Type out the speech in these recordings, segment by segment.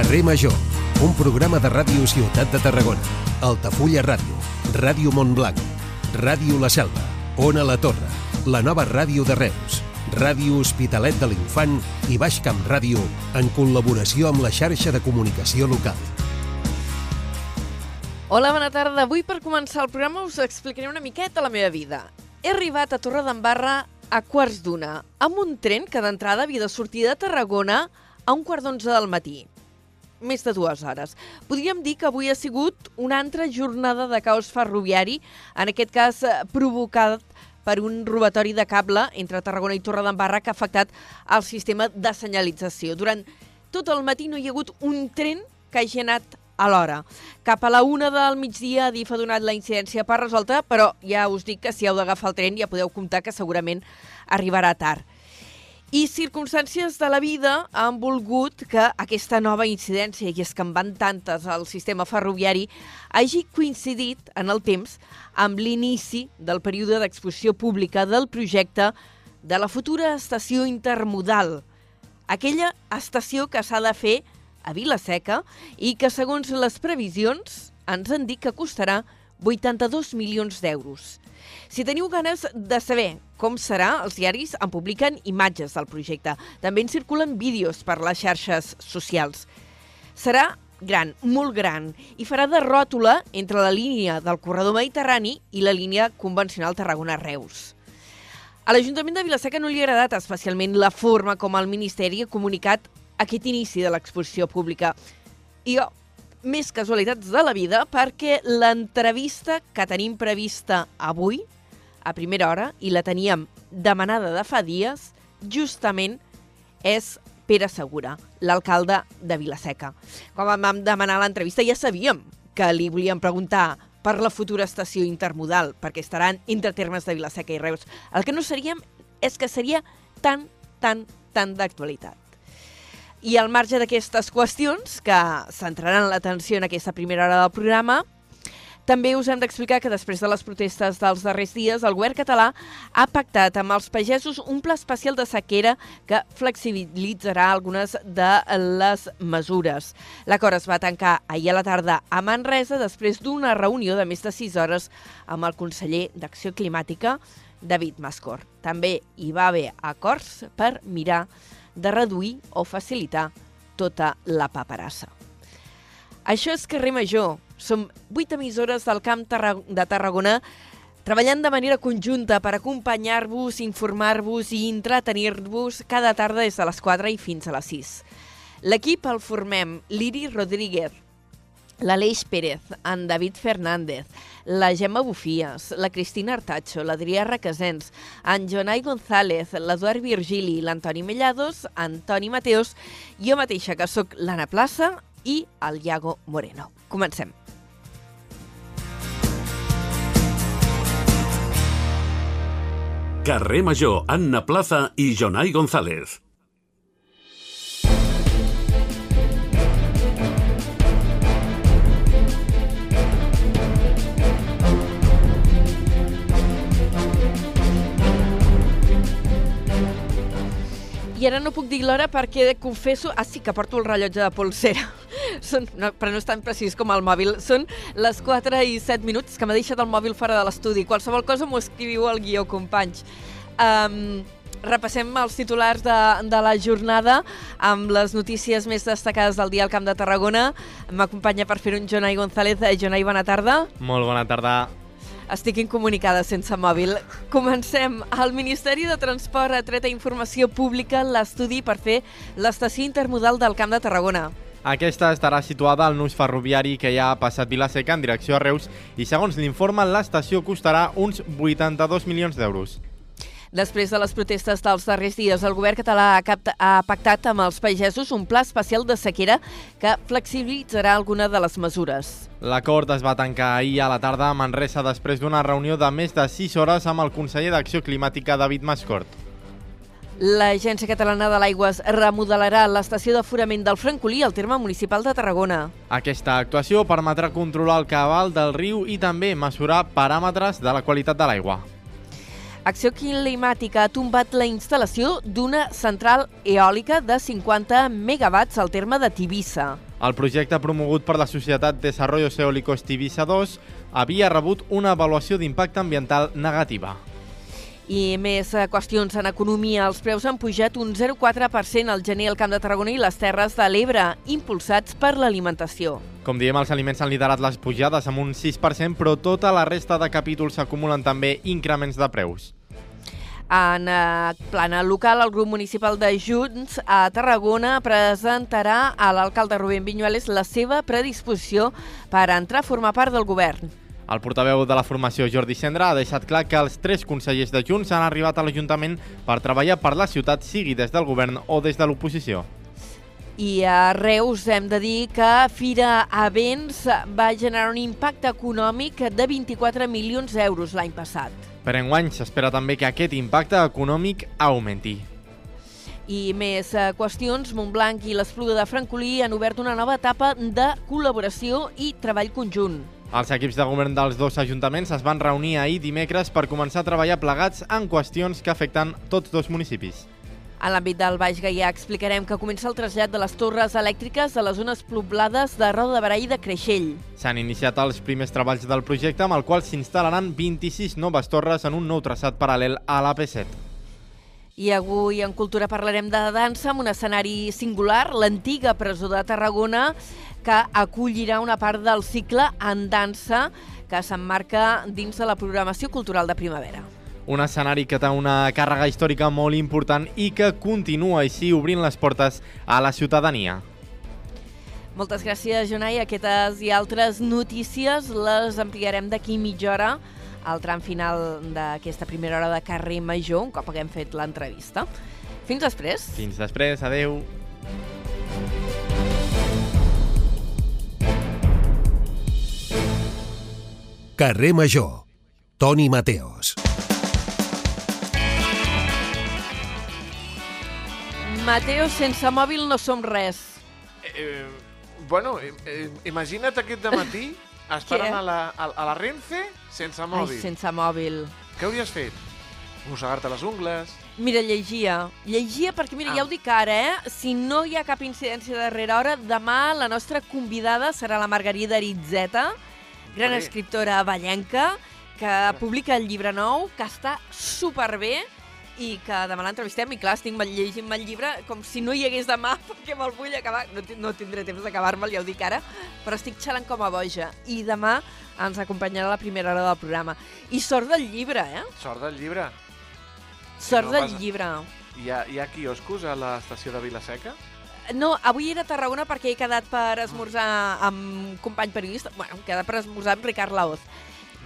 Carrer Major, un programa de ràdio Ciutat de Tarragona, Altafulla Ràdio, Ràdio Montblanc, Ràdio La Selva, Ona La Torre, la nova ràdio de Reus, Ràdio Hospitalet de l'Infant i Baix Camp Ràdio en col·laboració amb la xarxa de comunicació local. Hola, bona tarda. Avui per començar el programa us explicaré una miqueta la meva vida. He arribat a Torredembarra a quarts d'una, amb un tren que d'entrada havia de sortir de Tarragona a un quart d'onze del matí més de dues hores. Podríem dir que avui ha sigut una altra jornada de caos ferroviari, en aquest cas eh, provocat per un robatori de cable entre Tarragona i Torredembarra que ha afectat el sistema de senyalització. Durant tot el matí no hi ha hagut un tren que hagi anat a l'hora. Cap a la una del migdia, DIF ha donat la incidència per resolta, però ja us dic que si heu d'agafar el tren ja podeu comptar que segurament arribarà tard. I circumstàncies de la vida han volgut que aquesta nova incidència, i és que en van tantes al sistema ferroviari, hagi coincidit en el temps amb l'inici del període d'exposició pública del projecte de la futura estació intermodal. Aquella estació que s'ha de fer a Vilaseca i que, segons les previsions, ens han dit que costarà 82 milions d'euros. Si teniu ganes de saber com serà, els diaris en publiquen imatges del projecte. També en circulen vídeos per les xarxes socials. Serà gran, molt gran, i farà de ròtula entre la línia del corredor mediterrani i la línia convencional Tarragona-Reus. A l'Ajuntament de Vilaseca no li ha agradat especialment la forma com el Ministeri ha comunicat aquest inici de l'exposició pública. I jo, més casualitats de la vida, perquè l'entrevista que tenim prevista avui, a primera hora, i la teníem demanada de fa dies, justament és Pere Segura, l'alcalde de Vilaseca. Quan vam demanar l'entrevista ja sabíem que li volíem preguntar per la futura estació intermodal, perquè estaran entre termes de Vilaseca i Reus. El que no seríem és que seria tan, tan, tan d'actualitat. I al marge d'aquestes qüestions, que centraran l'atenció en aquesta primera hora del programa, també us hem d'explicar que després de les protestes dels darrers dies, el govern català ha pactat amb els pagesos un pla especial de sequera que flexibilitzarà algunes de les mesures. L'acord es va tancar ahir a la tarda a Manresa després d'una reunió de més de 6 hores amb el conseller d'Acció Climàtica, David Mascor. També hi va haver acords per mirar de reduir o facilitar tota la paperassa. Això és Carrer Major. Som vuit emissores del Camp de Tarragona treballant de manera conjunta per acompanyar-vos, informar-vos i entretenir-vos cada tarda des de les 4 i fins a les 6. L'equip el formem Liri Rodríguez, l'Aleix Pérez, en David Fernández, la Gemma Bufies, la Cristina Artacho, l'Adrià Requesens, en Jonai González, l'Eduard Virgili, l'Antoni Mellados, Antoni Mateos, jo mateixa, que sóc l'Anna Plaça, i el Iago Moreno. Comencem. Carrer Major, Anna Plaza i Jonai González. I ara no puc dir l'hora perquè confesso... Ah, sí, que porto el rellotge de polsera. Són, no, però no és tan precís com el mòbil. Són les 4 i 7 minuts que m'ha deixat el mòbil fora de l'estudi. Qualsevol cosa m'ho escriviu al guió, companys. Um, repassem els titulars de, de la jornada amb les notícies més destacades del dia al Camp de Tarragona. M'acompanya per fer un Jonai González. Eh, Jonai, bona tarda. Molt bona tarda. Estic incomunicada sense mòbil. Comencem. El Ministeri de Transport ha tret a informació pública l'estudi per fer l'estació intermodal del Camp de Tarragona. Aquesta estarà situada al nus ferroviari que ja ha passat Vilaseca en direcció a Reus i segons l'informe l'estació costarà uns 82 milions d'euros. Després de les protestes dels darrers dies, el govern català ha, capta, ha pactat amb els pagesos un pla especial de sequera que flexibilitzarà alguna de les mesures. L'acord es va tancar ahir a la tarda a Manresa després d'una reunió de més de 6 hores amb el conseller d'Acció Climàtica, David Mascort. L'Agència Catalana de l'Aigua remodelarà l'estació d'aforament del Francolí al terme municipal de Tarragona. Aquesta actuació permetrà controlar el cabal del riu i també mesurar paràmetres de la qualitat de l'aigua. Acció Climàtica ha tombat la instal·lació d'una central eòlica de 50 megawatts al terme de Tivissa. El projecte promogut per la societat Desarrollos Eólicos Tivissa 2 havia rebut una avaluació d'impacte ambiental negativa. I més eh, qüestions en economia. Els preus han pujat un 0,4% al gener al Camp de Tarragona i les Terres de l'Ebre, impulsats per l'alimentació. Com diem, els aliments han liderat les pujades amb un 6%, però tota la resta de capítols s'acumulen també increments de preus. En eh, plana local, el grup municipal de Junts a Tarragona presentarà a l'alcalde Rubén Viñuales la seva predisposició per entrar a formar part del govern. El portaveu de la formació, Jordi Cendra, ha deixat clar que els tres consellers de Junts han arribat a l'Ajuntament per treballar per la ciutat, sigui des del govern o des de l'oposició. I a Reus hem de dir que Fira Avents va generar un impacte econòmic de 24 milions d'euros l'any passat. Per enguany s'espera també que aquest impacte econòmic augmenti. I més eh, qüestions, Montblanc i l'Espluga de Francolí han obert una nova etapa de col·laboració i treball conjunt. Els equips de govern dels dos ajuntaments es van reunir ahir dimecres per començar a treballar plegats en qüestions que afecten tots dos municipis. En l'àmbit del Baix Gaià explicarem que comença el trasllat de les torres elèctriques a les zones poblades de Roda de Barà i de Creixell. S'han iniciat els primers treballs del projecte amb el qual s'instal·laran 26 noves torres en un nou traçat paral·lel a l'AP7. I avui en Cultura parlarem de dansa amb un escenari singular, l'antiga presó de Tarragona, que acollirà una part del cicle en dansa que s'emmarca dins de la programació cultural de primavera. Un escenari que té una càrrega històrica molt important i que continua així obrint les portes a la ciutadania. Moltes gràcies, Jonai. Aquestes i altres notícies les ampliarem d'aquí mitja hora al tram final d'aquesta primera hora de carrer Major, un cop haguem fet l'entrevista. Fins després. Fins després, adeu. Carrer Major. Toni Mateos. Mateo, sense mòbil no som res. Eh, bueno, eh, eh, imagina't aquest de matí esperant a la, a, a la Renfe sense mòbil. Ai, sense mòbil. Què hauries fet? Mossegar-te les ungles? Mira, llegia. Llegia perquè, mira, Ah. ja ho dic ara, eh? Si no hi ha cap incidència darrere hora, demà la nostra convidada serà la Margarida Aritzeta, gran Olé. escriptora ballenca, que publica el llibre nou, que està superbé i que demà l'entrevistem i clar, estic llegint el llibre com si no hi hagués demà perquè me'l vull acabar. No, no tindré temps d'acabar-me'l, ja ho dic ara, però estic xalant com a boja. I demà ens acompanyarà a la primera hora del programa. I sort del llibre, eh? Sort del llibre. Sort no del passa- llibre. Hi ha, hi ha quioscos a l'estació de Vilaseca? No, avui era a Tarragona perquè he quedat per esmorzar amb un company periodista, bueno, he quedat per esmorzar amb Ricard Laoz,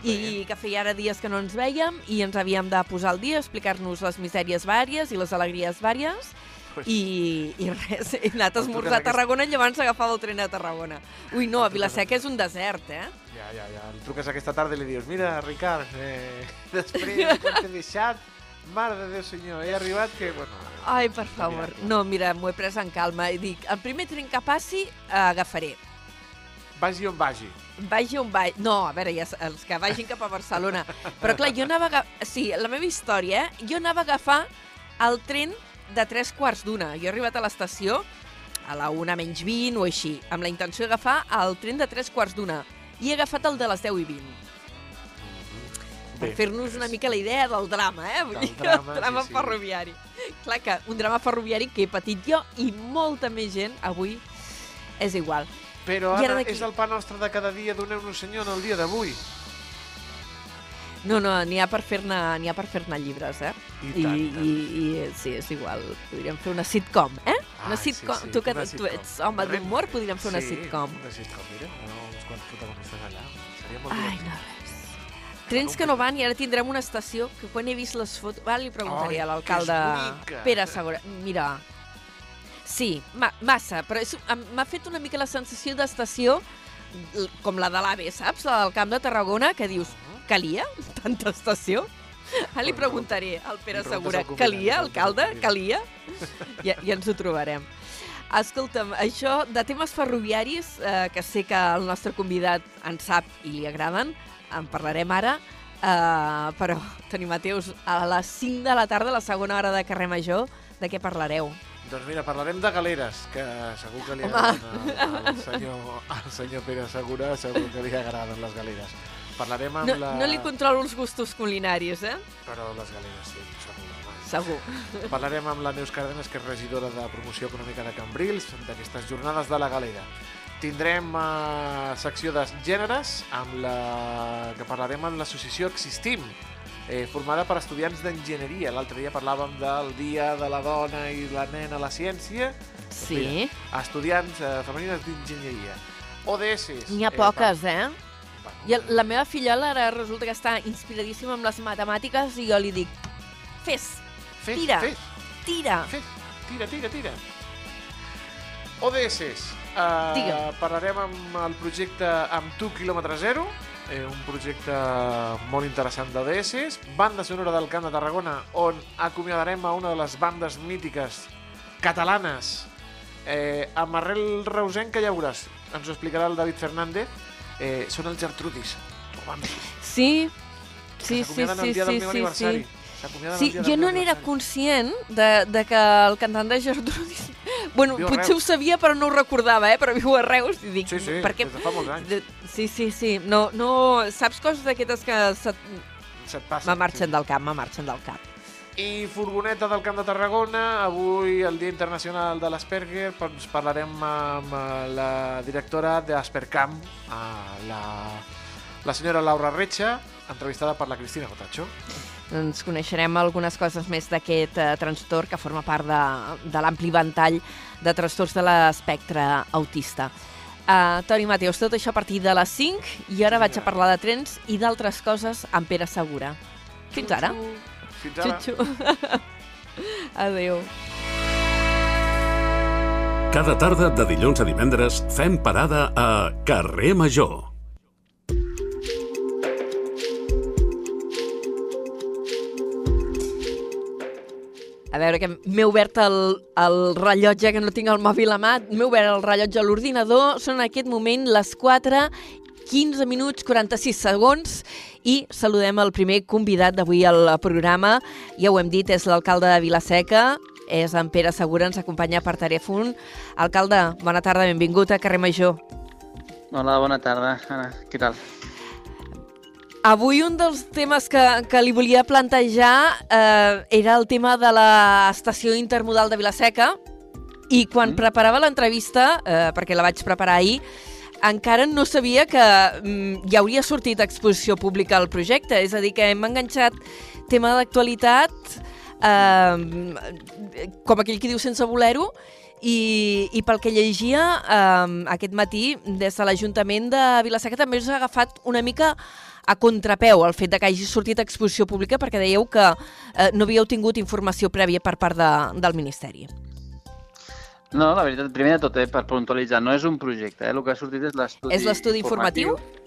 i que feia ara dies que no ens vèiem i ens havíem de posar al dia, explicar-nos les misèries vàries i les alegries vàries, Pues- i, i res, he anat a esmorzar a Tarragona i llavors agafava el tren a Tarragona. Ui, no, a Vilaseca és un desert, eh? Ja, ja, ja. El truques aquesta tarda i li dius mira, Ricard, eh, després quan t'he deixat, mare de Déu senyor, he arribat que... Bueno, Ai, per favor. No, mira, m'ho he pres en calma i dic, el primer tren que passi, eh, agafaré. vagi on vagi. Vagi on vagi. No, a veure, ja, els que vagin cap a Barcelona. Però clar, jo anava... A... Sí, la meva història, eh? Jo anava a agafar el tren de tres quarts d'una. Jo he arribat a l'estació a la una menys 20 o així, amb la intenció d'agafar el tren de tres quarts d'una. I he agafat el de les 10 i 20. Per fer-nos una mica la idea del drama, eh? Vull Del dir, drama, el drama sí, sí. ferroviari. Clar que un drama ferroviari que he patit jo i molta més gent avui és igual. Però I ara d'aquí- és el pa nostre de cada dia, doneu-nos senyor en el dia d'avui. No, no, n'hi ha per fer-ne n'hi ha per fer-ne llibres, eh? I I, tant, i, i tant. i, sí, és igual. Podríem fer una sitcom, eh? Una Ai, sí, sitcom. sí, tu que una tu sitcom. ets home d'humor, podríem fer una sí, sitcom. una sitcom, mira, no, uns quants protagonistes allà. Seria molt Ai, divertit. no. Trens que no van i ara tindrem una estació que quan he vist les fotos... Va, li preguntaré Ai, a l'alcalde. Pere Segura. Mira, sí, ma massa, però m'ha fet una mica la sensació d'estació com la de l'AVE, saps? La del Camp de Tarragona, que dius, calia tanta estació? Ara li preguntaré al Pere Segura, calia, alcalde, calia? Ja, ja ens ho trobarem. Escolta'm, això de temes ferroviaris, eh, que sé que el nostre convidat en sap i li agraden, en parlarem ara, Uh, però, Toni Mateus, a les 5 de la tarda, la segona hora de carrer Major, de què parlareu? Doncs mira, parlarem de galeres, que segur que li agraden al, al, senyor, al senyor Pere Segura, segur que li agraden les galeres. Parlarem amb No, la... no li controlo els gustos culinaris, eh? Però les galeres, sí, segur. Segur. Parlarem amb la Neus Cárdenas, que és regidora de promoció econòmica de Cambrils, d'aquestes jornades de la galera. Tindrem uh, secció de gèneres, amb la... que parlarem amb l'associació Existim, eh, formada per estudiants d'enginyeria. L'altre dia parlàvem del Dia de la Dona i la Nena a la Ciència. Sí. A estudiants eh, femenines d'enginyeria. ODS. N'hi ha poques, eh? Bueno, I el- la meva fillola ara resulta que està inspiradíssima amb les matemàtiques i jo li dic, fes, fes, tira. Fes, tira. fes, tira, tira, tira. ODS. Uh, Digue'm. parlarem amb el projecte Amb tu, quilòmetre zero, eh, un projecte molt interessant d'ODS. Banda sonora del Camp de Tarragona, on acomiadarem a una de les bandes mítiques catalanes. Eh, amb arrel reusenca, ja veuràs, ens ho explicarà el David Fernández, eh, són els Gertrudis. Sí, sí, sí, sí, sí, sí, aniversari. sí. Sí, jo no n'era conscient de, de que el cantant de Gertrudis... Bueno, Viu potser ho sabia però no ho recordava, eh? Però viu a Reus i dic... Sí, sí, per què... des de fa molts anys. De... Sí, sí, sí. No, no... Saps coses d'aquestes que se... Se't passa. me marxen del cap, me marxen del cap. I furgoneta del Camp de Tarragona, avui el Dia Internacional de l'Asperger, doncs parlarem amb eh, la directora d'Aspercamp, eh, la, la senyora Laura Retxa, entrevistada per la Cristina Gotacho. Doncs coneixerem algunes coses més d'aquest eh, trastorn que forma part de, de l'ampli ventall de trastorns de l'espectre autista. Uh, Toni Mateus, tot això a partir de les 5 i ara Sí, vaig a parlar de trens i d'altres coses amb Pere Segura. Fins ara. Fins ara. Xutxu. Adéu. Cada tarda de dilluns a divendres fem parada a Carrer Major. A veure, que m'he obert el, el rellotge, que no tinc el mòbil a mà, m'he obert el rellotge a l'ordinador, són en aquest moment les 4, 15 minuts, 46 segons, i saludem el primer convidat d'avui al programa. Ja ho hem dit, és l'alcalde de Vilaseca, és en Pere Segura, ens acompanya per telèfon. Alcalde, bona tarda, benvingut a Carrer Major. Hola, bona tarda, Anna. Què tal? Avui un dels temes que, que li volia plantejar eh, era el tema de l'estació intermodal de Vilaseca i quan mm. preparava l'entrevista, eh, perquè la vaig preparar ahir, encara no sabia que mm, ja hauria sortit exposició pública el projecte, és a dir, que hem enganxat tema d'actualitat, eh, com aquell que diu sense voler-ho, i, i pel que llegia eh, aquest matí des de l'Ajuntament de Vilaseca també us ha agafat una mica a contrapeu el fet de que hagi sortit a exposició pública perquè dèieu que eh, no havíeu tingut informació prèvia per part de, del Ministeri. No, la veritat, primer de tot, eh, per puntualitzar, no és un projecte, eh? el que ha sortit és l'estudi És l'estudi informatiu? La-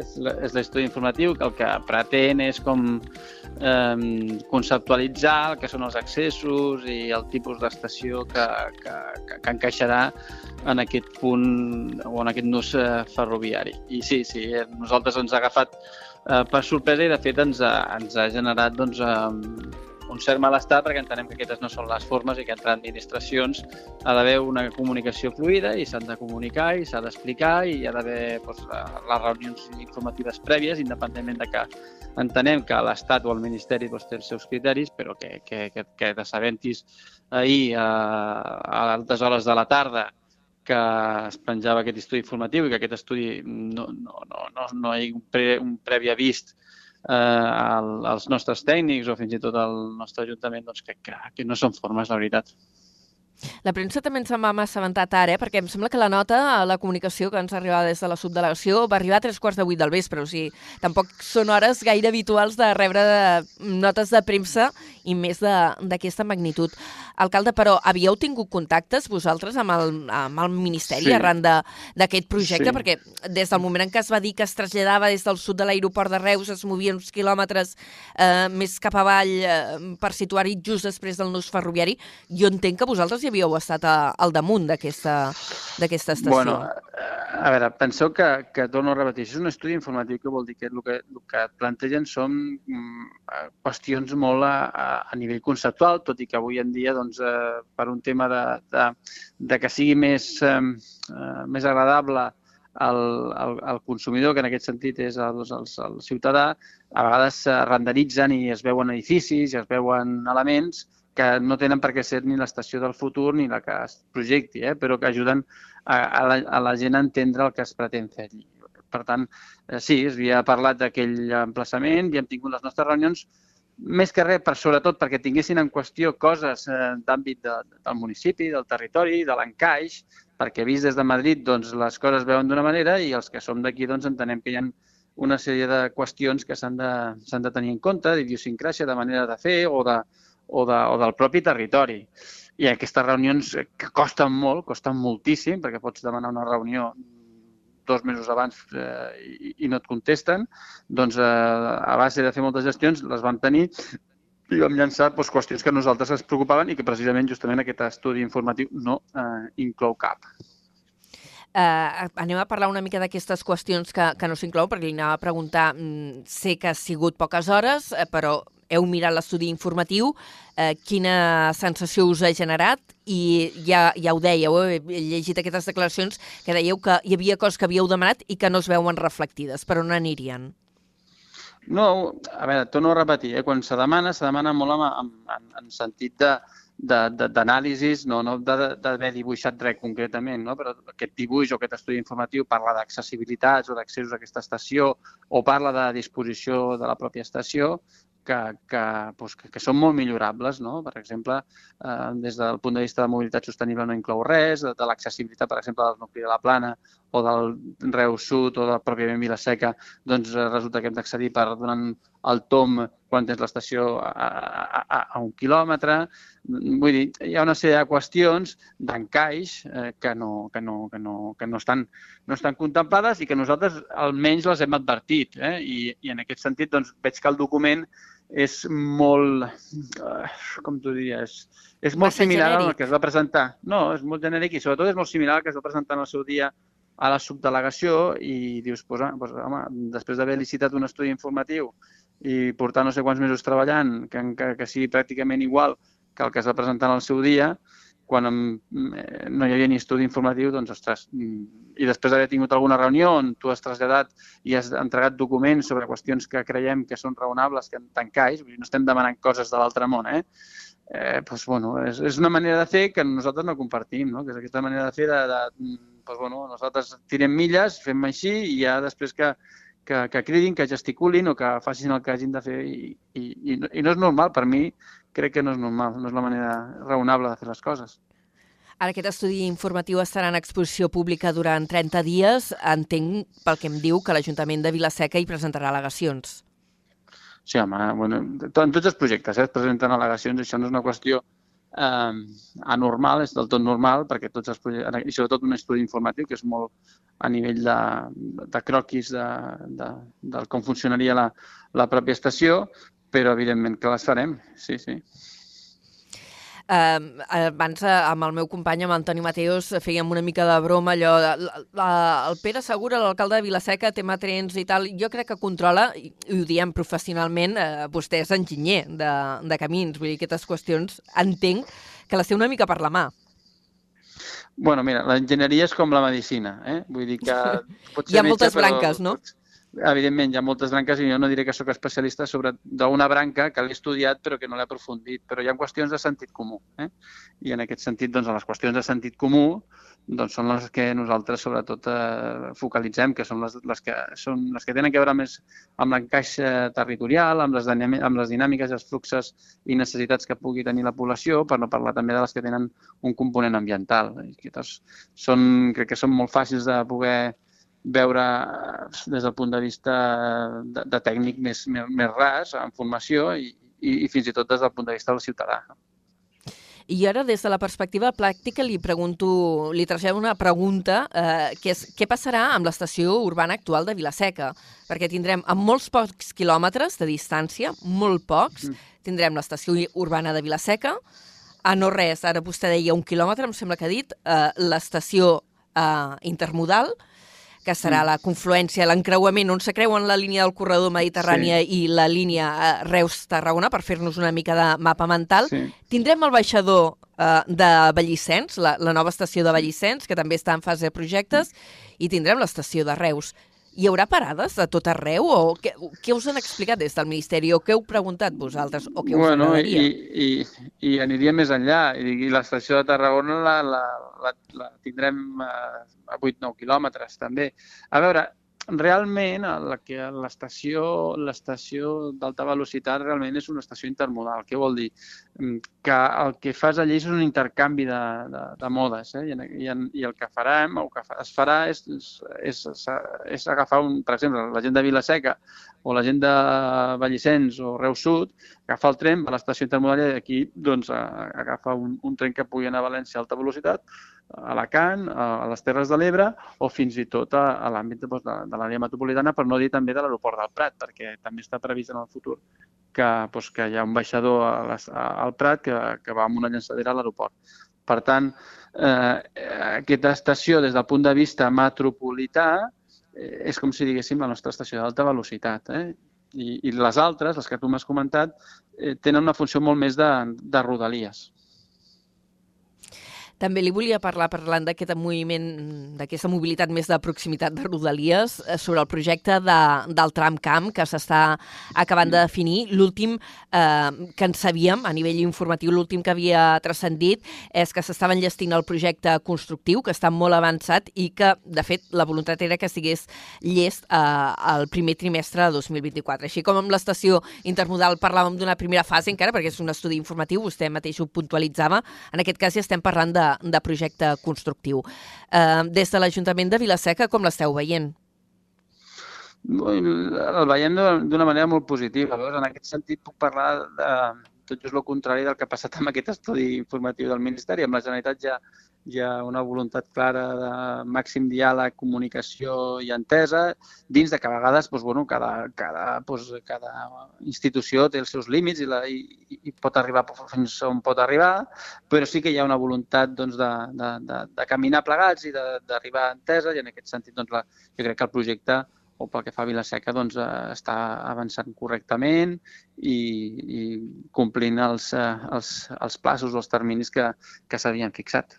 és l'estudi informatiu que el que pretén és com eh, conceptualitzar el que són els accessos i el tipus d'estació que, que, que, que encaixarà en aquest punt o en aquest nus eh, ferroviari. I sí, sí, eh, nosaltres ens ha agafat eh, per sorpresa i de fet ens ha, ens ha generat doncs, eh, un cert malestar perquè entenem que aquestes no són les formes i que entre administracions ha d'haver una comunicació fluida i s'han de comunicar i s'ha d'explicar i hi ha d'haver doncs, les reunions informatives prèvies, independentment de que entenem que l'Estat o el Ministeri doncs, té els seus criteris, però que, que, que, que t'assabentis ahir a, a altes hores de la tarda que es penjava aquest estudi informatiu i que aquest estudi no, no, no, no, no hi ha un, pre, un previ avist eh, al, als nostres tècnics o fins i tot al nostre ajuntament, doncs que, que, que no són formes, la veritat. La premsa també ens en vam assabentat ara, eh? perquè em sembla que la nota, la comunicació que ens arribava des de la subdelegació va arribar a tres quarts de vuit del vespre, o sigui, tampoc són hores gaire habituals de rebre de, notes de premsa i més de- d'aquesta magnitud. Alcalde, però havíeu tingut contactes vosaltres amb el, amb el Ministeri Sí. arran de- d'aquest projecte? Sí. Perquè des del moment en què es va dir que es traslladava des del sud de l'aeroport de Reus, es movia uns quilòmetres eh, més cap avall eh, per situar-hi just després del nus ferroviari, jo entenc que vosaltres hi havíeu estat a, al damunt d'aquesta estació. Bueno, eh, a veure, penseu que, que torno a repetir, és un estudi informatiu que vol dir que el que, el que plantegen són mm, eh, qüestions molt a, a nivell conceptual, tot i que avui en dia, doncs, eh, per un tema de, de, de que sigui més, eh, eh més agradable al, al, al consumidor, que en aquest sentit és el, el, el ciutadà, a vegades es renderitzen i es veuen edificis i es veuen elements que no tenen per què ser ni l'estació del futur ni la que es projecti, eh? però que ajuden a, a, la, a la gent a entendre el que es pretén fer allí. Per tant, eh, sí, es havia parlat d'aquell emplaçament i hem tingut les nostres reunions més que res, per, sobretot perquè tinguessin en qüestió coses eh, d'àmbit de, del municipi, del territori, de l'encaix, perquè vist des de Madrid doncs, les coses veuen d'una manera i els que som d'aquí doncs, entenem que hi ha una sèrie de qüestions que s'han de, de tenir en compte, d'idiosincràsia, de manera de fer o, de, o, de, o del propi territori. I aquestes reunions eh, que costen molt, costen moltíssim, perquè pots demanar una reunió dos mesos abans eh, i, i no et contesten, doncs eh, a base de fer moltes gestions les vam tenir i vam llançar doncs, qüestions que a nosaltres ens preocupaven i que precisament justament aquest estudi informatiu no eh, inclou cap. Uh, anem a parlar una mica d'aquestes qüestions que, que no s'inclou, perquè li anava a preguntar, mm, sé que ha sigut poques hores, eh, però heu mirat l'estudi informatiu, eh, quina sensació us ha generat i ja, ja ho dèieu, eh, he llegit aquestes declaracions que dèieu que hi havia coses que havíeu demanat i que no es veuen reflectides. Per on anirien? No, a veure, torno a repetir, eh? quan se demana, se demana molt en, en, en sentit de, d'anàlisis, no, no d'haver dibuixat res concretament, no? però aquest dibuix o aquest estudi informatiu parla d'accessibilitats o d'accessos a aquesta estació o parla de disposició de la pròpia estació, que, que, doncs, que, que són molt millorables. No? Per exemple, eh, des del punt de vista de mobilitat sostenible no inclou res, de, de l'accessibilitat, per exemple, del nucli de la Plana o del Reus Sud o de pròpiament Vilaseca, doncs eh, resulta que hem d'accedir per donant el tom quan tens l'estació a, a, a, a un quilòmetre. Vull dir, hi ha una sèrie de qüestions d'encaix eh, que, no, que, no, que, no, que no, estan, no estan contemplades i que nosaltres almenys les hem advertit. Eh? I, I en aquest sentit doncs, veig que el document és molt, uh, com t'ho diria, és, és molt Massa similar genèric. al que es va presentar. No, és molt genèric i sobretot és molt similar al que es va presentar en el seu dia a la subdelegació i dius, pues, pues, home, després d'haver licitat un estudi informatiu i portar no sé quants mesos treballant, que, que, que sigui pràcticament igual que el que es va presentar en el seu dia, quan eh, no hi havia ni estudi informatiu, doncs, ostres, i després d'haver tingut alguna reunió on tu has traslladat i has entregat documents sobre qüestions que creiem que són raonables, que t'encaix, no estem demanant coses de l'altre món, eh? eh doncs, bueno, és, és una manera de fer que nosaltres no compartim, no? que és aquesta manera de fer de, de doncs, bueno, nosaltres tirem milles, fem així i ja després que, que, que cridin, que gesticulin o que facin el que hagin de fer i, i, i, no, i no és normal, per mi crec que no és normal, no és la manera raonable de fer les coses. Ara aquest estudi informatiu estarà en exposició pública durant 30 dies. Entenc, pel que em diu, que l'Ajuntament de Vilaseca hi presentarà al·legacions. Sí, home, bueno, en tots els projectes eh, es presenten al·legacions. Això no és una qüestió eh, anormal, és del tot normal, perquè tots els projectes, i sobretot un estudi informatiu, que és molt a nivell de, de croquis de, de, de com funcionaria la, la pròpia estació, però evidentment que les farem, sí, sí. Uh, abans, amb el meu company, amb Antoni Mateos, fèiem una mica de broma allò... De, la, la, el Pere Segura, l'alcalde de Vilaseca, tema trens i tal, jo crec que controla, i, i ho diem professionalment, uh, vostè és enginyer de, de camins, vull dir, aquestes qüestions entenc que les té una mica per la mà. Bueno, mira, l'enginyeria és com la medicina, eh? Vull dir que... Pot ser Hi ha metge, moltes branques, però... no? Evidentment hi ha moltes branques i jo no diré que sóc especialista sobre d'una branca que l'he estudiat però que no l'he aprofundit, però hi ha qüestions de sentit comú. Eh? I en aquest sentit, doncs, les qüestions de sentit comú doncs, són les que nosaltres sobretot eh, focalitzem, que són les, les, que, són les que tenen a veure més amb l'encaix territorial, amb les, amb les dinàmiques els fluxes i necessitats que pugui tenir la població, per no parlar també de les que tenen un component ambiental. I que, doncs, són, crec que són molt fàcils de poder veure eh, des del punt de vista de, de tècnic més, més, més ras, en formació, i, i, i fins i tot des del punt de vista del ciutadà. I ara, des de la perspectiva pràctica, li pregunto, li trasllado una pregunta, eh, que és què passarà amb l'estació urbana actual de Vilaseca? Perquè tindrem a molts pocs quilòmetres de distància, molt pocs, mm. tindrem l'estació urbana de Vilaseca, a no res, ara vostè deia un quilòmetre, em sembla que ha dit, eh, l'estació eh, intermodal, que serà la confluència, l'encreuament on se creuen la línia del corredor mediterrània sí. i la línia eh, Reus-Tarragona, per fer-nos una mica de mapa mental. Sí. Tindrem el baixador eh, de Vallissens, la, la nova estació de Vallissens, que també està en fase de projectes, i tindrem l'estació de Reus. Hi haurà parades a tot arreu? O què, què us han explicat des del Ministeri? O què heu preguntat vosaltres? O què us bueno, agradaria? I, i, I aniria més enllà. I, i l'estació de Tarragona la, la, la, la tindrem a, a 8-9 quilòmetres, també. A veure, realment l'estació d'alta velocitat realment és una estació intermodal. Què vol dir? Mm, que el que fas allí és un intercanvi de, de, de modes eh? I, i, i el que farem, o que es farà és, és, és, és agafar, un, per exemple, la gent de Vilaseca o la gent de Vallissens o Reus Sud, agafar el tren a l'estació intermodal i d'aquí doncs, agafar un, un tren que pugui anar a València a alta velocitat a Alacant, a les Terres de l'Ebre o fins i tot a, a l'àmbit doncs, de, de l'àrea metropolitana, per no dir també de l'aeroport del Prat, perquè també està previst en el futur que, doncs, que hi ha un baixador a les, a, al Prat que, que va amb una llançadera a l'aeroport. Per tant, eh, aquesta estació, des del punt de vista metropolità, eh, és com si diguéssim la nostra estació d'alta velocitat. Eh? I, I les altres, les que tu m'has comentat, eh, tenen una funció molt més de, de rodalies. També li volia parlar, parlant d'aquest moviment, d'aquesta mobilitat més de proximitat de Rodalies, eh, sobre el projecte de, del tramcamp que s'està acabant de definir. L'últim eh, que en sabíem, a nivell informatiu, l'últim que havia transcendit és que s'estava enllestint el projecte constructiu, que està molt avançat i que, de fet, la voluntat era que estigués llest eh, al primer trimestre de 2024. Així com amb l'estació intermodal parlàvem d'una primera fase encara, perquè és un estudi informatiu, vostè mateix ho puntualitzava, en aquest cas ja estem parlant de de projecte constructiu. Eh, des de l'Ajuntament de Vilaseca, com l'esteu veient? El veiem d'una manera molt positiva. Llavors, en aquest sentit, puc parlar de tot just el contrari del que ha passat amb aquest estudi informatiu del Ministeri. Amb la Generalitat ja hi ha una voluntat clara de màxim diàleg, comunicació i entesa, dins de que a vegades doncs, bueno, cada, cada, doncs, cada institució té els seus límits i, la, i, i pot arribar fins on pot arribar, però sí que hi ha una voluntat doncs, de, de, de, de caminar plegats i d'arribar a entesa i en aquest sentit doncs, la, jo crec que el projecte o pel que fa a Vilaseca doncs, eh, està avançant correctament i, i complint els, eh, els, els plaços o els terminis que, que s'havien fixat.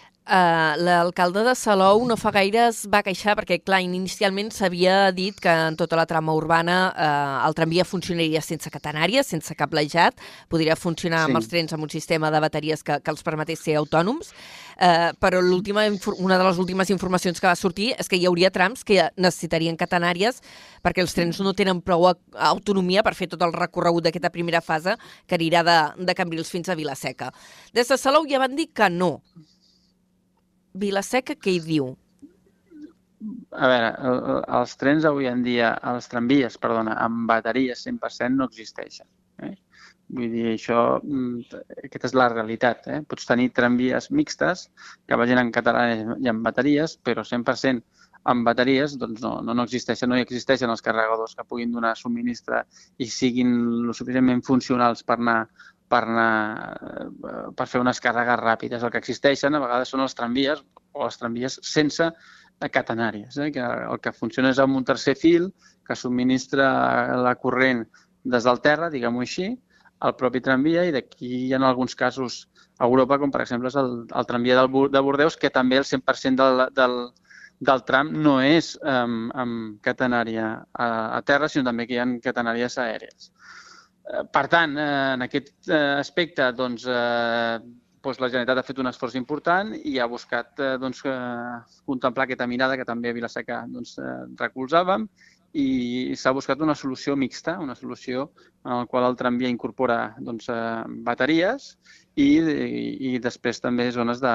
Uh, L'alcalde de Salou no fa gaire es va queixar perquè, clar, inicialment s'havia dit que en tota la trama urbana uh, el tramvia funcionaria sense catenàries, sense cablejat, podria funcionar sí. amb els trens amb un sistema de bateries que, que els permetés ser autònoms, uh, però una de les últimes informacions que va sortir és que hi hauria trams que necessitarien catenàries perquè els trens no tenen prou autonomia per fer tot el recorregut d'aquesta primera fase que anirà de, de Cambrils fins a Vilaseca. Des de Salou ja van dir que no, Vilaseca què hi diu? A veure, els trens avui en dia, els tramvies, perdona, amb bateries 100% no existeixen. Eh? Vull dir, això, mm, aquesta és la realitat. Eh? Pots tenir tramvies mixtes que vagin en català i en bateries, però 100% amb bateries doncs no, no, no existeixen, no hi existeixen els carregadors que puguin donar subministre i siguin lo suficientment funcionals per anar per, anar, eh, per fer unes càrregues ràpides. El que existeixen a vegades són els tramvies o les tramvies sense catenàries, eh? que el que funciona és amb un tercer fil que subministra la corrent des del terra, diguem-ho així, al propi tramvia i d'aquí hi ha alguns casos a Europa, com per exemple és el, el tramvia del, de Bordeus, que també el 100% del, del, del tram no és um, amb catenària a, a terra, sinó també que hi ha catenàries aèries. Eh, per tant, eh, en aquest eh, aspecte, doncs, doncs la Generalitat ha fet un esforç important i ha buscat doncs, contemplar aquesta mirada que també a Vilaseca doncs, recolzàvem i s'ha buscat una solució mixta, una solució en la qual el tramvia incorpora doncs, bateries i, i, i després també zones de,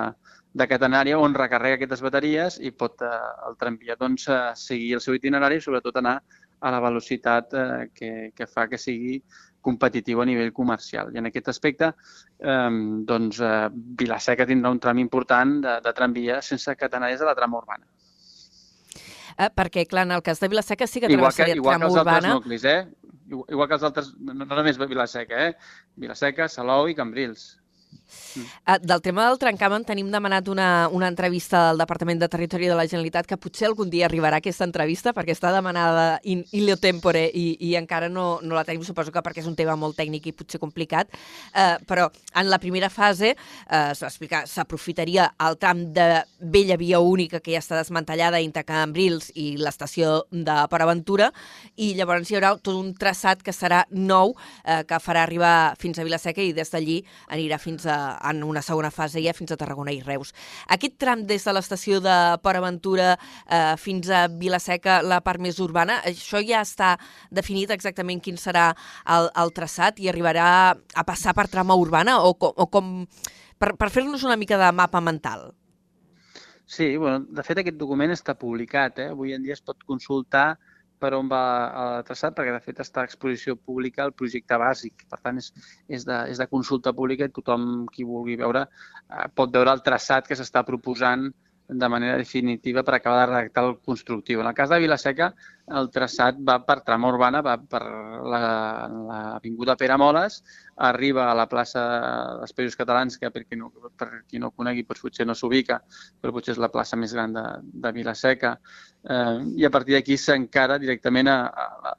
de catenària on recarrega aquestes bateries i pot el tramvia doncs, seguir el seu itinerari i sobretot anar a la velocitat eh, que, que fa que sigui competitiu a nivell comercial. I en aquest aspecte, eh, doncs, eh, Vilaseca tindrà un tram important de, de tramvia sense catenàries de la trama urbana. Eh, perquè, clar, en el cas de Vilaseca sí que travessaria igual trama urbana. Igual que els altres nuclis, eh? Igual que els altres, no, no només Vilaseca, eh? Vilaseca, Salou i Cambrils. Uh, del tema del trencament tenim demanat una, una entrevista al Departament de Territori de la Generalitat que potser algun dia arribarà aquesta entrevista perquè està demanada in ilio tempore i, i encara no, no la tenim, suposo que perquè és un tema molt tècnic i potser complicat, uh, però en la primera fase uh, s'aprofitaria el tram de vella via única que ja està desmantellada entre Cambrils i l'estació de Paraventura i llavors hi haurà tot un traçat que serà nou uh, que farà arribar fins a Vilaseca i des d'allí anirà fins a, en una segona fase ja fins a Tarragona i Reus. Aquest tram des de l'estació de Port Aventura eh, fins a Vilaseca, la part més urbana, això ja està definit exactament quin serà el, el traçat i arribarà a passar per trama urbana o, com, o com per, per fer-nos una mica de mapa mental? Sí, bueno, de fet aquest document està publicat, eh? avui en dia es pot consultar per on va el traçat, perquè de fet està a exposició pública el projecte bàsic. Per tant, és, és, de, és de consulta pública i tothom qui vulgui veure eh, pot veure el traçat que s'està proposant de manera definitiva per acabar de redactar el constructiu. En el cas de Vilaseca, el traçat va per trama urbana, va per l'Avinguda la, Pere Moles, arriba a la plaça dels Països Catalans, que per qui no, per qui no conegui doncs potser no s'ubica, però potser és la plaça més gran de, de Vilaseca, eh, i a partir d'aquí s'encara directament a, a,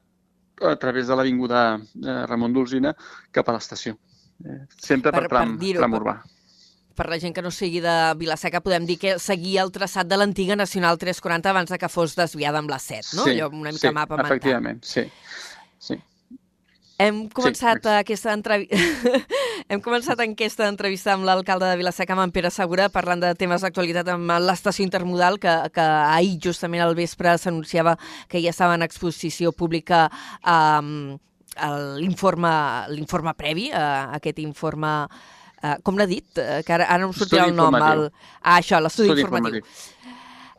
a través de l'Avinguda eh, Ramon d'Olzina cap a l'estació. Eh, sempre per, per tram, per tram urbà. Per per la gent que no sigui de Vilaseca, podem dir que seguia el traçat de l'antiga Nacional 340 abans de que fos desviada amb la 7, no? Sí, Allò una mica sí, mapa mental. efectivament, sí. sí. Hem començat sí, aquesta entrevista... Hem començat aquesta entrevista amb l'alcalde de Vilaseca, amb en Pere Segura, parlant de temes d'actualitat amb l'estació intermodal, que, que ahir, justament al vespre, s'anunciava que ja estava en exposició pública um, l'informe previ, uh, aquest informe Uh, com l'ha dit? Uh, que ara, ara no em sortirà el nom. El... Ah, això, l'estudi informatiu. informatiu.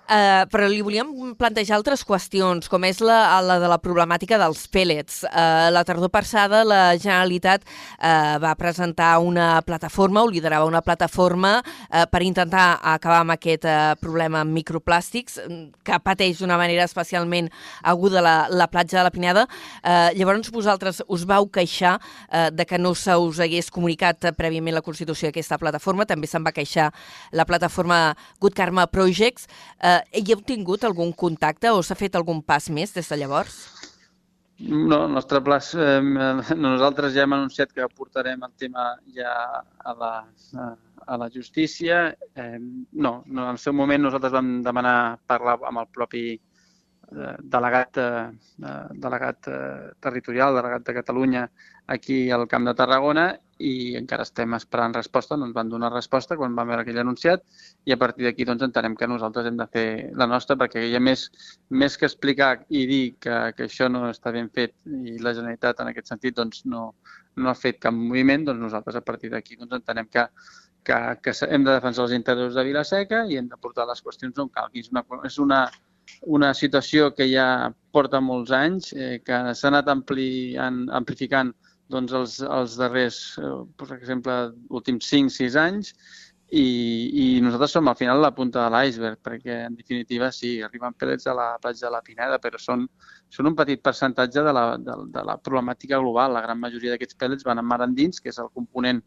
Uh, però li volíem plantejar altres qüestions, com és la, la de la problemàtica dels pèl·lets. Uh, la tardor passada la Generalitat uh, va presentar una plataforma, o liderava una plataforma uh, per intentar acabar amb aquest uh, problema amb microplàstics que pateix d'una manera especialment aguda la, la platja de la Pineda. Uh, llavors vosaltres us vau queixar uh, de que no se us hagués comunicat prèviament la constitució d'aquesta plataforma, també se'n va queixar la plataforma Good Karma Projects. Uh, eh, hi heu tingut algun contacte o s'ha fet algun pas més des de llavors? No, el nostre pla, eh, nosaltres ja hem anunciat que portarem el tema ja a la, a, la justícia. Eh, no, no, en el seu moment nosaltres vam demanar parlar amb el propi eh, delegat, eh, delegat eh, territorial, delegat de Catalunya aquí al Camp de Tarragona i encara estem esperant resposta, no ens van donar resposta quan vam veure aquell anunciat i a partir d'aquí doncs, entenem que nosaltres hem de fer la nostra perquè hi ha més, més que explicar i dir que, que això no està ben fet i la Generalitat en aquest sentit doncs, no, no ha fet cap moviment, doncs nosaltres a partir d'aquí doncs, entenem que, que, que hem de defensar els interessos de Vilaseca i hem de portar les qüestions on calgui. És una, és una, una situació que ja porta molts anys, eh, que s'ha anat ampli, amplificant doncs, els, els darrers, eh, per exemple, últims 5-6 anys i, i nosaltres som al final la punta de l'iceberg perquè en definitiva sí, arriben pèl·lets a la platja de la Pineda però són, són un petit percentatge de la, de, de la problemàtica global. La gran majoria d'aquests pèl·lets van en mar endins, que és el component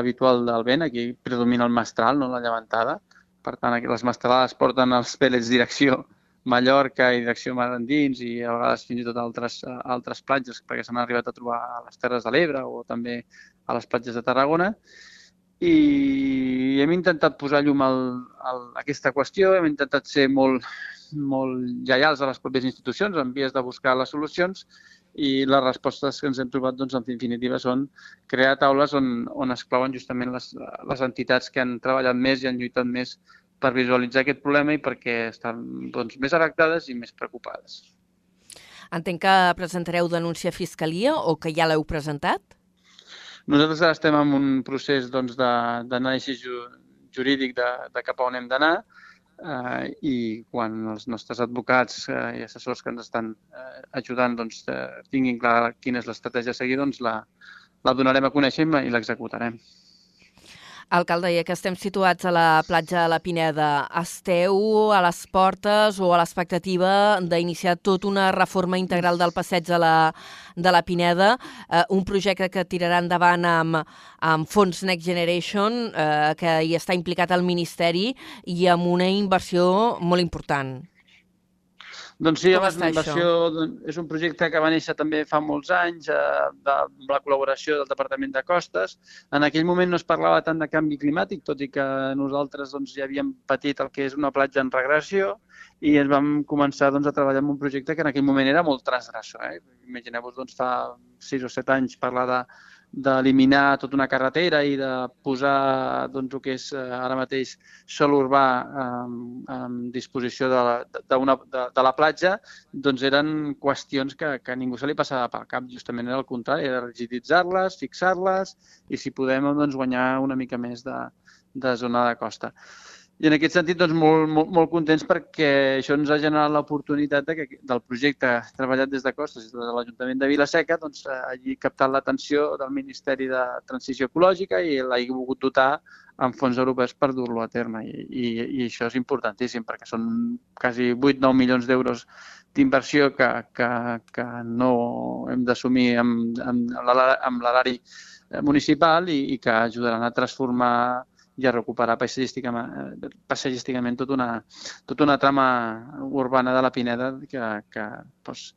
habitual del vent. Aquí predomina el mestral, no la llevantada. Per tant, les mestralades porten els pèl·lets direcció Mallorca i direcció mar endins i a vegades fins i tot altres, altres platges perquè s'han arribat a trobar a les Terres de l'Ebre o també a les platges de Tarragona. I hem intentat posar llum al, al, a aquesta qüestió, hem intentat ser molt, molt lleials a les pròpies institucions en vies de buscar les solucions i les respostes que ens hem trobat doncs, en definitiva són crear taules on, on es clouen justament les, les entitats que han treballat més i han lluitat més per visualitzar aquest problema i perquè estan doncs, més afectades i més preocupades. Entenc que presentareu denúncia a Fiscalia o que ja l'heu presentat? Nosaltres ara estem en un procés doncs, d'anàlisi jurídic de, de cap a on hem d'anar eh, i quan els nostres advocats eh, i assessors que ens estan eh, ajudant doncs, eh, tinguin clar quina és l'estratègia a seguir, doncs la, la donarem a conèixer i l'executarem. Alcalde, ja que estem situats a la platja de la Pineda, esteu a les portes o a l'expectativa d'iniciar tota una reforma integral del passeig de la, de la Pineda, eh, un projecte que tirarà endavant amb, amb fons Next Generation, eh, que hi està implicat el Ministeri, i amb una inversió molt important. Doncs sí, Com és una inversió, doncs, és un projecte que va néixer també fa molts anys eh, de, amb la col·laboració del Departament de Costes. En aquell moment no es parlava tant de canvi climàtic, tot i que nosaltres doncs, ja havíem patit el que és una platja en regressió i ens vam començar doncs, a treballar en un projecte que en aquell moment era molt transgressor. Eh? Imagineu-vos, doncs, fa 6 o 7 anys parlar de, d'eliminar tota una carretera i de posar doncs, el que és eh, ara mateix sol urbà en, en disposició de la, de, una, de, de la platja, doncs eren qüestions que, que ningú se li passava pel cap. Justament era el contrari, era rigiditzar-les, fixar-les i si podem doncs, guanyar una mica més de, de zona de costa. I en aquest sentit, doncs, molt, molt, molt contents perquè això ens ha generat l'oportunitat de que, del projecte treballat des de Costes i de l'Ajuntament de Vilaseca, doncs, hagi captat l'atenció del Ministeri de Transició Ecològica i l'hagi volgut dotar amb fons europeus per dur-lo a terme. I, i, I això és importantíssim perquè són quasi 8-9 milions d'euros d'inversió que, que, que no hem d'assumir amb, amb, amb l'erari municipal i, i que ajudaran a transformar i a recuperar paisatgísticament, eh, paisatgísticament tota una, tota una trama urbana de la Pineda que, que, doncs,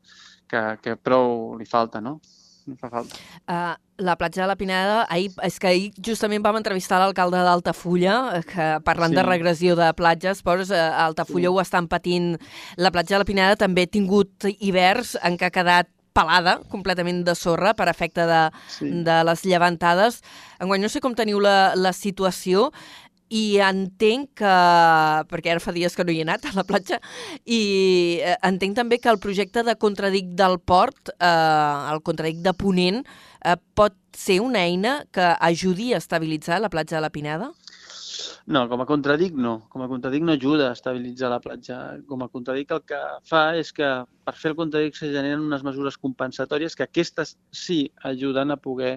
que, que prou li falta, no? No fa falta. Uh, la platja de la Pineda, ahir, és que ahir justament vam entrevistar l'alcalde d'Altafulla, eh, que parlant sí. de regressió de platges, però uh, Altafulla sí. ho estan patint. La platja de la Pineda també ha tingut hiverns en què ha quedat pelada, completament de sorra, per efecte de, sí. de les llevantades. Enguany no sé com teniu la, la situació, i entenc que, perquè ara fa dies que no hi he anat a la platja, i eh, entenc també que el projecte de contradic del port, eh, el contradic de Ponent, eh, pot ser una eina que ajudi a estabilitzar la platja de la Pineda? No, com a contradic no. Com a contradic no ajuda a estabilitzar la platja. Com a contradic el que fa és que per fer el contradic se generen unes mesures compensatòries que aquestes sí ajuden a poder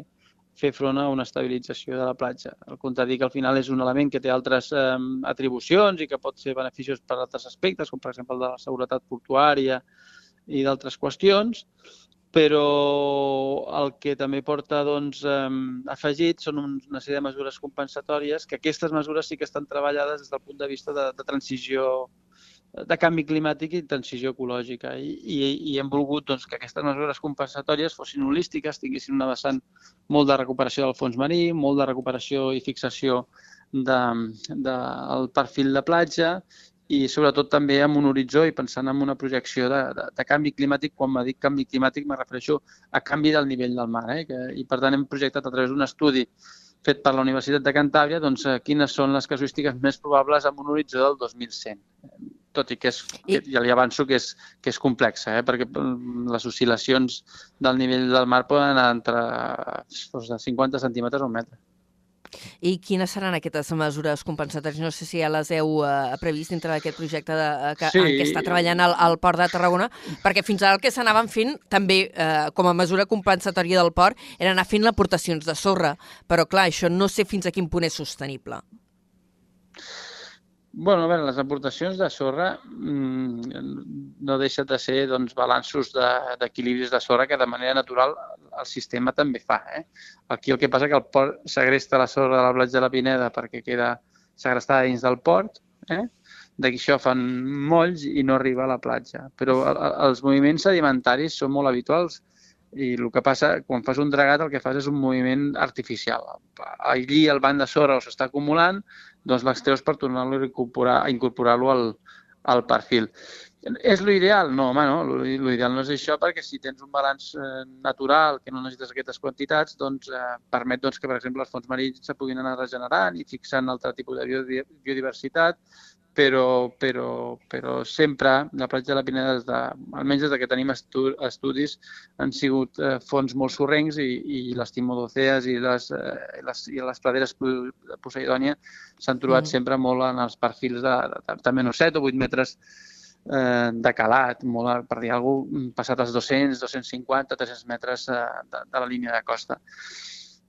fer front a una estabilització de la platja. El contradic al final és un element que té altres eh, atribucions i que pot ser beneficiós per altres aspectes, com per exemple el de la seguretat portuària i d'altres qüestions, però el que també porta doncs, afegit són una sèrie de mesures compensatòries que aquestes mesures sí que estan treballades des del punt de vista de, de transició de canvi climàtic i transició ecològica. I, i, i hem volgut doncs, que aquestes mesures compensatòries fossin holístiques, tinguessin una vessant molt de recuperació del fons marí, molt de recuperació i fixació del de, de, perfil de platja i sobretot també amb un horitzó i pensant en una projecció de, de, de canvi climàtic. Quan me dic canvi climàtic me refereixo a canvi del nivell del mar. Eh? Que, I per tant hem projectat a través d'un estudi fet per la Universitat de Cantàbria doncs, eh, quines són les casuístiques més probables amb un horitzó del 2100 tot i que, és, I... que ja li avanço que és, que és complexa, eh? perquè mm, les oscil·lacions del nivell del mar poden anar entre doncs, 50 centímetres o un metre. I quines seran aquestes mesures compensatòries? No sé si ja les heu uh, previst dintre d'aquest projecte de, uh, que, sí. en què està treballant el, el Port de Tarragona, perquè fins ara el que s'anaven fent, també uh, com a mesura compensatòria del port, era anar fent l'aportacions de sorra. Però clar, això no sé fins a quin punt és sostenible. Bueno, a veure, les aportacions de sorra mmm, no deixen de ser doncs, balanços d'equilibris de, de sorra que de manera natural el sistema també fa. Eh? Aquí el que passa que el port segresta la sorra de la platja de la Pineda perquè queda segrestada dins del port, eh? d'aquí això fan molls i no arriba a la platja. Però els moviments sedimentaris són molt habituals i el que passa, quan fas un dragat, el que fas és un moviment artificial. Allí el banc de sorra s'està acumulant, doncs l'extreus per tornar-lo a incorporar-lo incorporar al, al perfil. És l'ideal? No, home, no. L'ideal no és això perquè si tens un balanç eh, natural que no necessites aquestes quantitats, doncs eh, permet doncs, que, per exemple, els fons marins se puguin anar regenerant i fixant altre tipus de biodiversitat, però, però, però sempre la platja de la Pineda, des de, almenys des de que tenim estu, estudis, han sigut eh, fons molt sorrencs i, i les timodocèes i les, eh, les, i les praderes de Poseidònia s'han trobat mm. sempre molt en els perfils de, de, de menys 7 o 8 metres eh, de calat, molt, per dir alguna cosa, passat els 200, 250, 300 metres eh, de, de la línia de costa.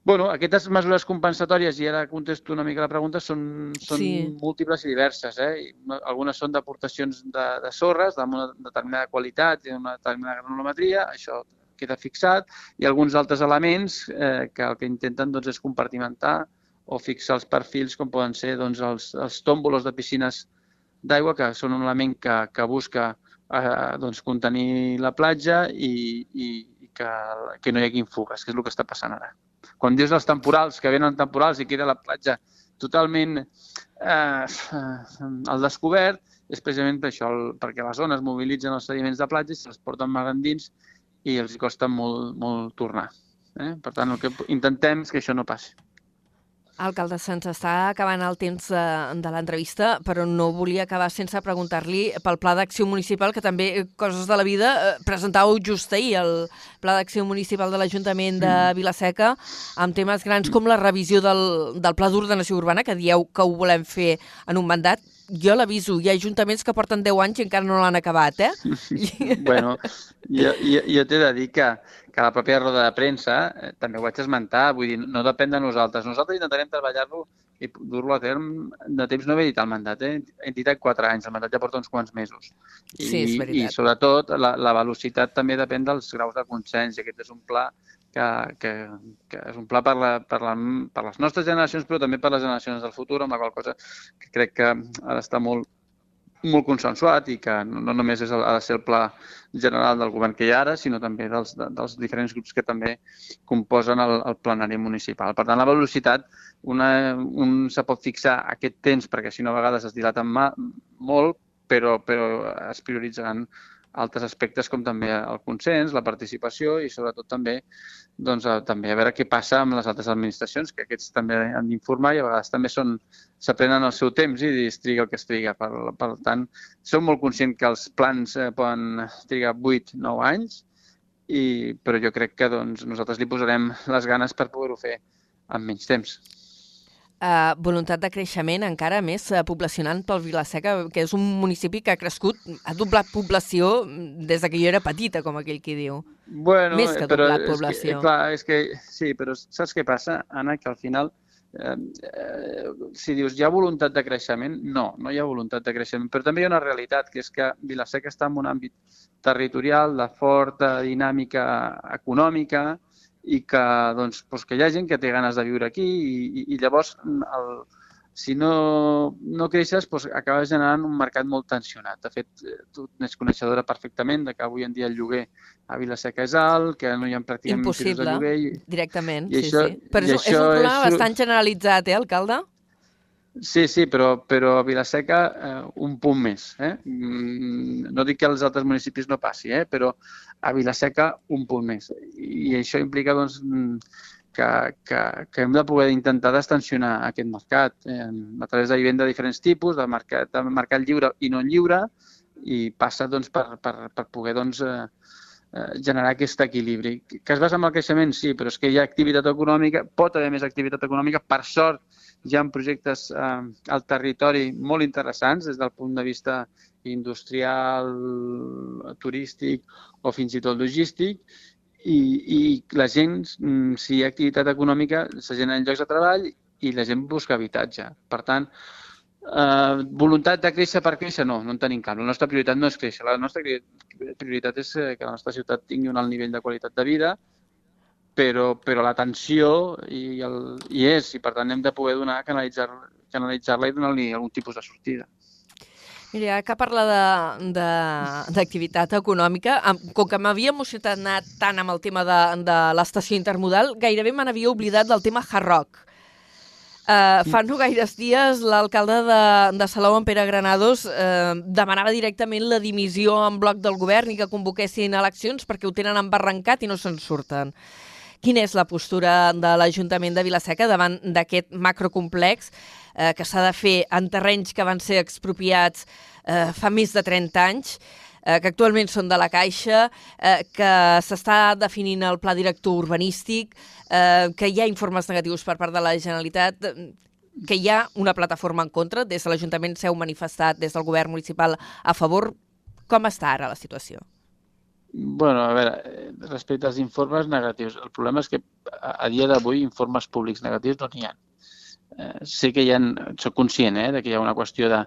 Bueno, aquestes mesures compensatòries, i ara contesto una mica la pregunta, són, són Sí. múltiples i diverses. Eh? Algunes són d'aportacions de, de sorres d'una determinada qualitat i d'una determinada granulometria, això queda fixat, i alguns altres elements eh, que el que intenten doncs, és compartimentar o fixar els perfils com poden ser doncs, els, els tòmbolos de piscines d'aigua, que són un element que, que busca eh, doncs, contenir la platja i, i, que, que no hi hagin fugues, que és el que està passant ara quan dius els temporals, que venen temporals i queda la platja totalment eh, al descobert, és precisament per això, perquè les zones mobilitzen els sediments de platja i se'ls porten mar endins i els costa molt, molt tornar. Eh? Per tant, el que intentem és que això no passi. Alcalde, se'ns està acabant el temps de, de l'entrevista, però no volia acabar sense preguntar-li pel Pla d'Acció Municipal, que també, eh, coses de la vida, eh, presentàveu just ahir el Pla d'Acció Municipal de l'Ajuntament de Vilaseca, amb temes grans com la revisió del, del Pla d'Ordenació Urbana, que dieu que ho volem fer en un mandat. Jo l'aviso, hi ha ajuntaments que porten 10 anys i encara no l'han acabat, eh? bueno, jo, jo, jo t'he de dir que, que la pròpia roda de premsa eh, també ho vaig esmentar, vull dir, no depèn de nosaltres. Nosaltres intentarem treballar-lo i dur-lo a terme de temps no he dit el mandat, eh? hem dit 4 anys, el mandat ja porta uns quants mesos. I, Sí, és veritat. I sobretot la, la velocitat també depèn dels graus de consens i aquest és un pla que, que, que és un pla per, la, per, la, per les nostres generacions però també per les generacions del futur, amb la qual cosa que crec que ha d'estar molt, molt consensuat i que no, no només és el, ha de ser el pla general del govern que hi ha ara, sinó també dels, de, dels diferents grups que també composen el, el plenari municipal. Per tant, la velocitat, una, un se pot fixar aquest temps, perquè si no a vegades es dilaten molt, però, però es prioritzaran altres aspectes com també el consens, la participació i sobretot també doncs, a, també a veure què passa amb les altres administracions, que aquests també han d'informar i a vegades també són s'aprenen el seu temps i es triga el que es triga. Per, per tant, som molt conscients que els plans eh, poden trigar 8-9 anys, i, però jo crec que doncs, nosaltres li posarem les ganes per poder-ho fer en menys temps. Uh, voluntat de creixement encara més uh, poblacionant pel Vilaseca, que és un municipi que ha crescut, ha doblat població des de que jo era petita, com aquell qui diu. Bueno, Més que però doblat és població. Que, clar, és que, sí, però saps què passa, Anna? Que al final, eh, eh, si dius hi ha voluntat de creixement, no, no hi ha voluntat de creixement. Però també hi ha una realitat, que és que Vilaseca està en un àmbit territorial de forta dinàmica econòmica i que, doncs, doncs que hi ha gent que té ganes de viure aquí i, i, i llavors el, si no, no creixes, doncs acabes generant un mercat molt tensionat. De fet, eh, tu n'és coneixedora perfectament de que avui en dia el lloguer a Vilaseca és alt, que no hi ha pràcticament pisos de Impossible, lloguer. I... directament, I sí, això- sí. Però és, és això un problema és- bastant generalitzat, eh, alcalde? Sí, sí, però, però a Vilaseca eh, un punt més. Eh? Mm, No dic que als altres municipis no passi, eh? però a Vilaseca un punt més. I això implica doncs, que, que, que hem de poder intentar destensionar aquest mercat eh, a través de vivenda de diferents tipus, de mercat, de mercat lliure i no lliure, i passa doncs, per, per, per poder doncs, eh, eh, generar aquest equilibri. Que es basa en el creixement, sí, però és que hi ha activitat econòmica, pot haver més activitat econòmica, per sort hi ha projectes eh, al territori molt interessants des del punt de vista industrial, turístic o fins i tot logístic i, i la gent, mm, si hi ha activitat econòmica, se generen llocs de treball i la gent busca habitatge. Per tant, eh, voluntat de créixer per créixer, no, no en tenim cap. La nostra prioritat no és créixer. La nostra prioritat és eh, que la nostra ciutat tingui un alt nivell de qualitat de vida, però, però l'atenció i, el, hi és, i per tant hem de poder donar, canalitzar-la canalitzar i donar-li algun tipus de sortida. Mira, ara que parla d'activitat econòmica, com que m'havia emocionat tant amb el tema de, de l'estació intermodal, gairebé me n'havia oblidat del tema Hard Rock. Uh, fa no gaires dies l'alcalde de, de Salou, en Pere Granados, uh, demanava directament la dimissió en bloc del govern i que convoquessin eleccions perquè ho tenen embarrancat i no se'n surten. Quina és la postura de l'Ajuntament de Vilaseca davant d'aquest macrocomplex eh, que s'ha de fer en terrenys que van ser expropiats eh, fa més de 30 anys, eh, que actualment són de la Caixa, eh, que s'està definint el pla director urbanístic, eh, que hi ha informes negatius per part de la Generalitat, que hi ha una plataforma en contra, des de l'Ajuntament s'heu manifestat, des del govern municipal a favor. Com està ara la situació? Bueno, a veure, eh, respecte als informes negatius, el problema és que a, dia d'avui informes públics negatius no n'hi ha. Eh, sé que hi ha, soc conscient eh, de que hi ha una qüestió de,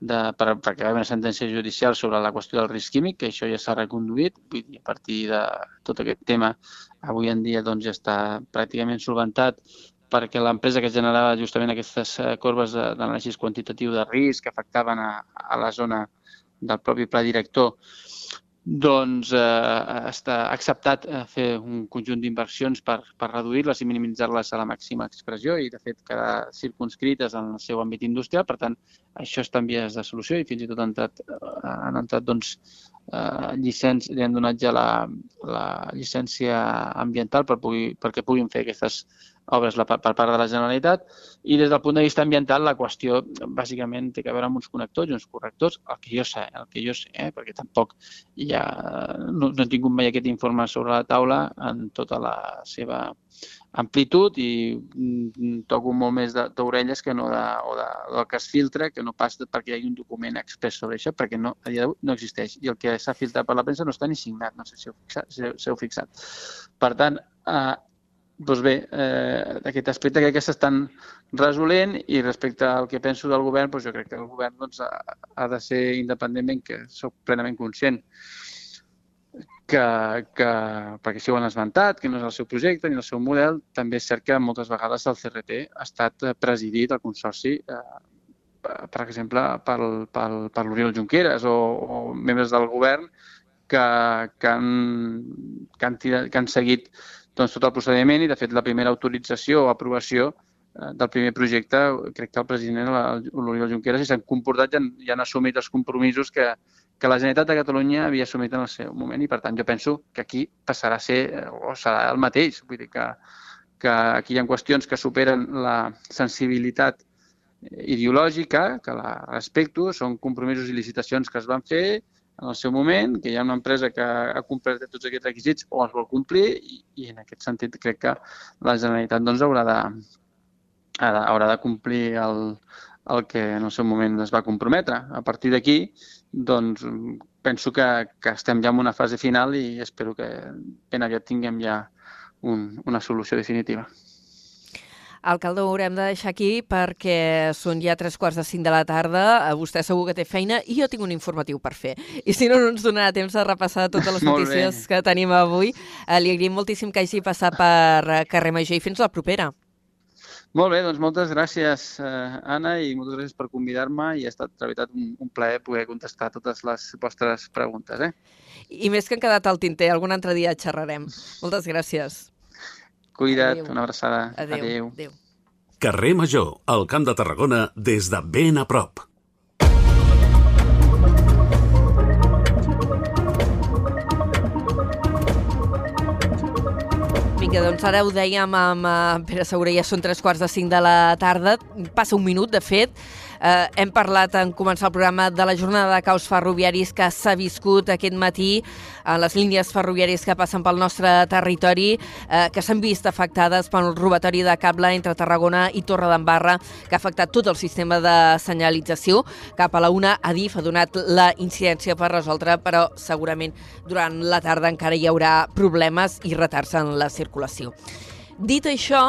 de, per, perquè ha una sentència judicial sobre la qüestió del risc químic, que això ja s'ha reconduït, vull dir, a partir de tot aquest tema, avui en dia doncs, ja està pràcticament solventat perquè l'empresa que generava justament aquestes eh, corbes d'anàlisi quantitatiu de risc que afectaven a, a la zona del propi pla director doncs eh, està acceptat eh, fer un conjunt d'inversions per, per reduir-les i minimitzar-les a la màxima expressió i, de fet, quedar circunscrites en el seu àmbit industrial. Per tant, això està en vies de solució i fins i tot han entrat, eh, han entrat doncs, eh, llicència, li han donat ja la, la llicència ambiental per pugui, perquè puguin fer aquestes obres per part de la Generalitat i des del punt de vista ambiental la qüestió bàsicament té que veure amb uns connectors i uns correctors, el que jo sé, el que jo sé, eh? perquè tampoc ja no, no he tingut mai aquest informe sobre la taula en tota la seva amplitud i mm, toco molt més d'orelles que no de, o de, del que es filtra, que no pas de, perquè hi hagi un document express sobre això, perquè no, a dia d'avui no existeix. I el que s'ha filtrat per la premsa no està ni signat, no sé si heu fixat. Si heu fixat. Per tant, eh, doncs bé, eh, aquest aspecte crec que s'estan resolent i respecte al que penso del govern, doncs jo crec que el govern doncs, ha, ha de ser independentment, que sóc plenament conscient que, que, perquè si ho han esmentat, que no és el seu projecte ni el seu model, també és cert que moltes vegades el CRT ha estat presidit, el consorci, eh, per exemple, pel, pel, per l'Oriol Junqueras o, o membres del govern que, que, han, que, han, tirat, que han seguit doncs, tot el procediment i, de fet, la primera autorització o aprovació eh, del primer projecte, crec que el president l'Oriol Junqueras i s'han comportat i han, i han assumit els compromisos que, que la Generalitat de Catalunya havia assumit en el seu moment i, per tant, jo penso que aquí passarà a ser o serà el mateix. Vull dir que, que aquí hi ha qüestions que superen la sensibilitat ideològica, que la respecto, són compromisos i licitacions que es van fer, en el seu moment, que hi ha una empresa que ha complert tots aquests requisits o els vol complir i, i en aquest sentit crec que la Generalitat doncs, haurà, de, haurà de complir el, el que en el seu moment es va comprometre. A partir d'aquí, doncs, penso que, que estem ja en una fase final i espero que ben aviat tinguem ja un, una solució definitiva. Alcalde, ho haurem de deixar aquí perquè són ja tres quarts de cinc de la tarda, vostè segur que té feina i jo tinc un informatiu per fer. I si no, no ens donarà temps de repassar totes les notícies que tenim avui. Eh, li agraïm moltíssim que hagi passat per eh, Carrer Major i fins la propera. Molt bé, doncs moltes gràcies, eh, Anna, i moltes gràcies per convidar-me i ha estat, de veritat, un, un plaer poder contestar totes les vostres preguntes. Eh? I més que han quedat al tinter, algun altre dia xerrarem. Moltes gràcies. Cuida't, Adeu. una abraçada. Adéu. Adéu. Adéu. Carrer Major, al Camp de Tarragona, des de ben a prop. Vinga, doncs ara ho dèiem amb uh, Pere Segura, ja són tres quarts de cinc de la tarda, passa un minut, de fet, Eh, hem parlat en començar el programa de la jornada de caos ferroviaris que s'ha viscut aquest matí a les línies ferroviàries que passen pel nostre territori, eh, que s'han vist afectades pel robatori de cable entre Tarragona i Torre d'Embarra, que ha afectat tot el sistema de senyalització. Cap a la una, Adif ha donat la incidència per resoldre, però segurament durant la tarda encara hi haurà problemes i retards en la circulació. Dit això,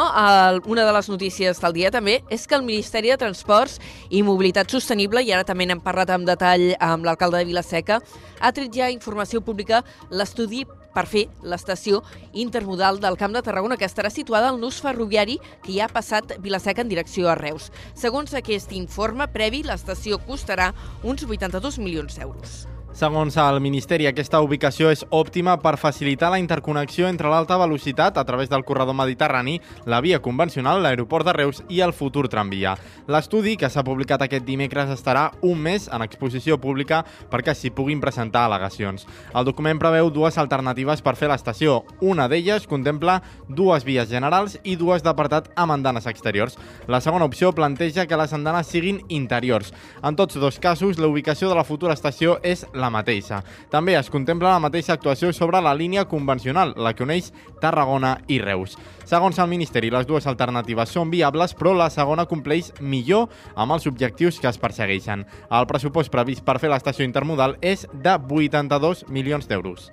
una de les notícies del dia també és que el Ministeri de Transports i Mobilitat Sostenible, i ara també n'hem parlat amb detall amb l'alcalde de Vilaseca, ha tret ja informació pública l'estudi per fer l'estació intermodal del Camp de Tarragona, que estarà situada al nus ferroviari que ja ha passat Vilaseca en direcció a Reus. Segons aquest informe previ, l'estació costarà uns 82 milions d'euros. Segons el Ministeri, aquesta ubicació és òptima per facilitar la interconnexió entre l'alta velocitat a través del corredor mediterrani, la via convencional, l'aeroport de Reus i el futur tramvia. L'estudi, que s'ha publicat aquest dimecres, estarà un mes en exposició pública perquè s'hi puguin presentar al·legacions. El document preveu dues alternatives per fer l'estació. Una d'elles contempla dues vies generals i dues d'apartat amb andanes exteriors. La segona opció planteja que les andanes siguin interiors. En tots dos casos, la ubicació de la futura estació és la la mateixa. També es contempla la mateixa actuació sobre la línia convencional, la que uneix Tarragona i Reus. Segons el Ministeri, les dues alternatives són viables, però la segona compleix millor amb els objectius que es persegueixen. El pressupost previst per fer l'estació intermodal és de 82 milions d'euros.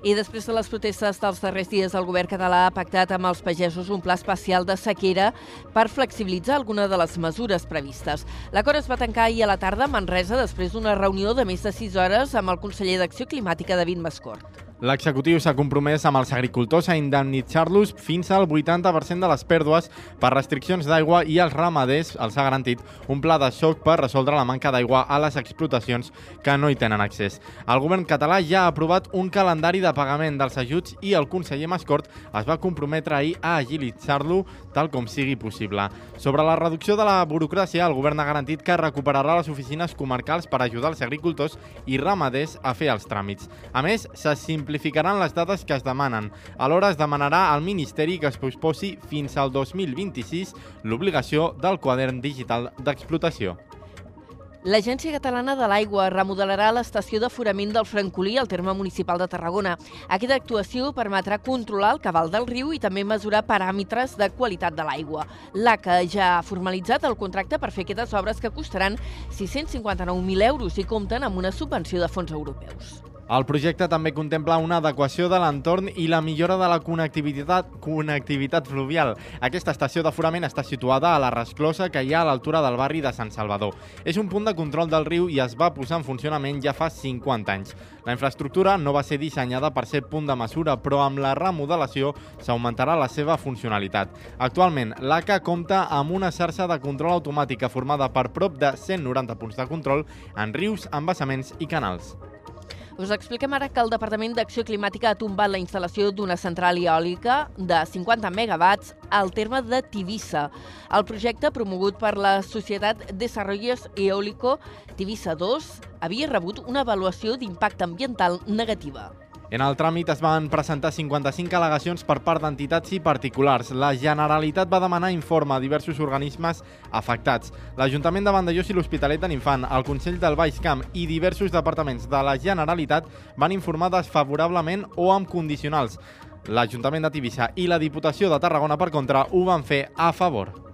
I després de les protestes dels darrers dies, el govern català ha pactat amb els pagesos un pla especial de sequera per flexibilitzar alguna de les mesures previstes. L'acord es va tancar ahir a la tarda a Manresa després d'una reunió de més de 6 hores amb el conseller d'Acció Climàtica, David Mascort. L'executiu s'ha compromès amb els agricultors a indemnitzar-los fins al 80% de les pèrdues per restriccions d'aigua i els ramaders els ha garantit un pla de xoc per resoldre la manca d'aigua a les explotacions que no hi tenen accés. El govern català ja ha aprovat un calendari de pagament dels ajuts i el conseller Mascort es va comprometre ahir a agilitzar-lo tal com sigui possible. Sobre la reducció de la burocràcia, el govern ha garantit que recuperarà les oficines comarcals per ajudar els agricultors i ramaders a fer els tràmits. A més, se simplificaran les dades que es demanen. Alhora es demanarà al Ministeri que es posposi fins al 2026 l'obligació del quadern digital d'explotació. L'Agència Catalana de l'Aigua remodelarà l'estació d'aforament del Francolí al terme municipal de Tarragona. Aquesta actuació permetrà controlar el cabal del riu i també mesurar paràmetres de qualitat de l'aigua. L'ACA ja ha formalitzat el contracte per fer aquestes obres que costaran 659.000 euros i compten amb una subvenció de fons europeus. El projecte també contempla una adequació de l'entorn i la millora de la connectivitat, connectivitat fluvial. Aquesta estació d'aforament està situada a la resclosa que hi ha a l'altura del barri de Sant Salvador. És un punt de control del riu i es va posar en funcionament ja fa 50 anys. La infraestructura no va ser dissenyada per ser punt de mesura, però amb la remodelació s'augmentarà la seva funcionalitat. Actualment, l'ACA compta amb una xarxa de control automàtica formada per prop de 190 punts de control en rius, embassaments i canals. Us expliquem ara que el Departament d'Acció Climàtica ha tombat la instal·lació d'una central eòlica de 50 megawatts al terme de Tivissa. El projecte, promogut per la Societat Desarrollos Eólico Tivissa 2, havia rebut una avaluació d'impacte ambiental negativa. En el tràmit es van presentar 55 al·legacions per part d'entitats i particulars. La Generalitat va demanar informe a diversos organismes afectats. L'Ajuntament de Vandellós i l'Hospitalet de l'Infant, el Consell del Baix Camp i diversos departaments de la Generalitat van informar desfavorablement o amb condicionals. L'Ajuntament de Tivissa i la Diputació de Tarragona, per contra, ho van fer a favor.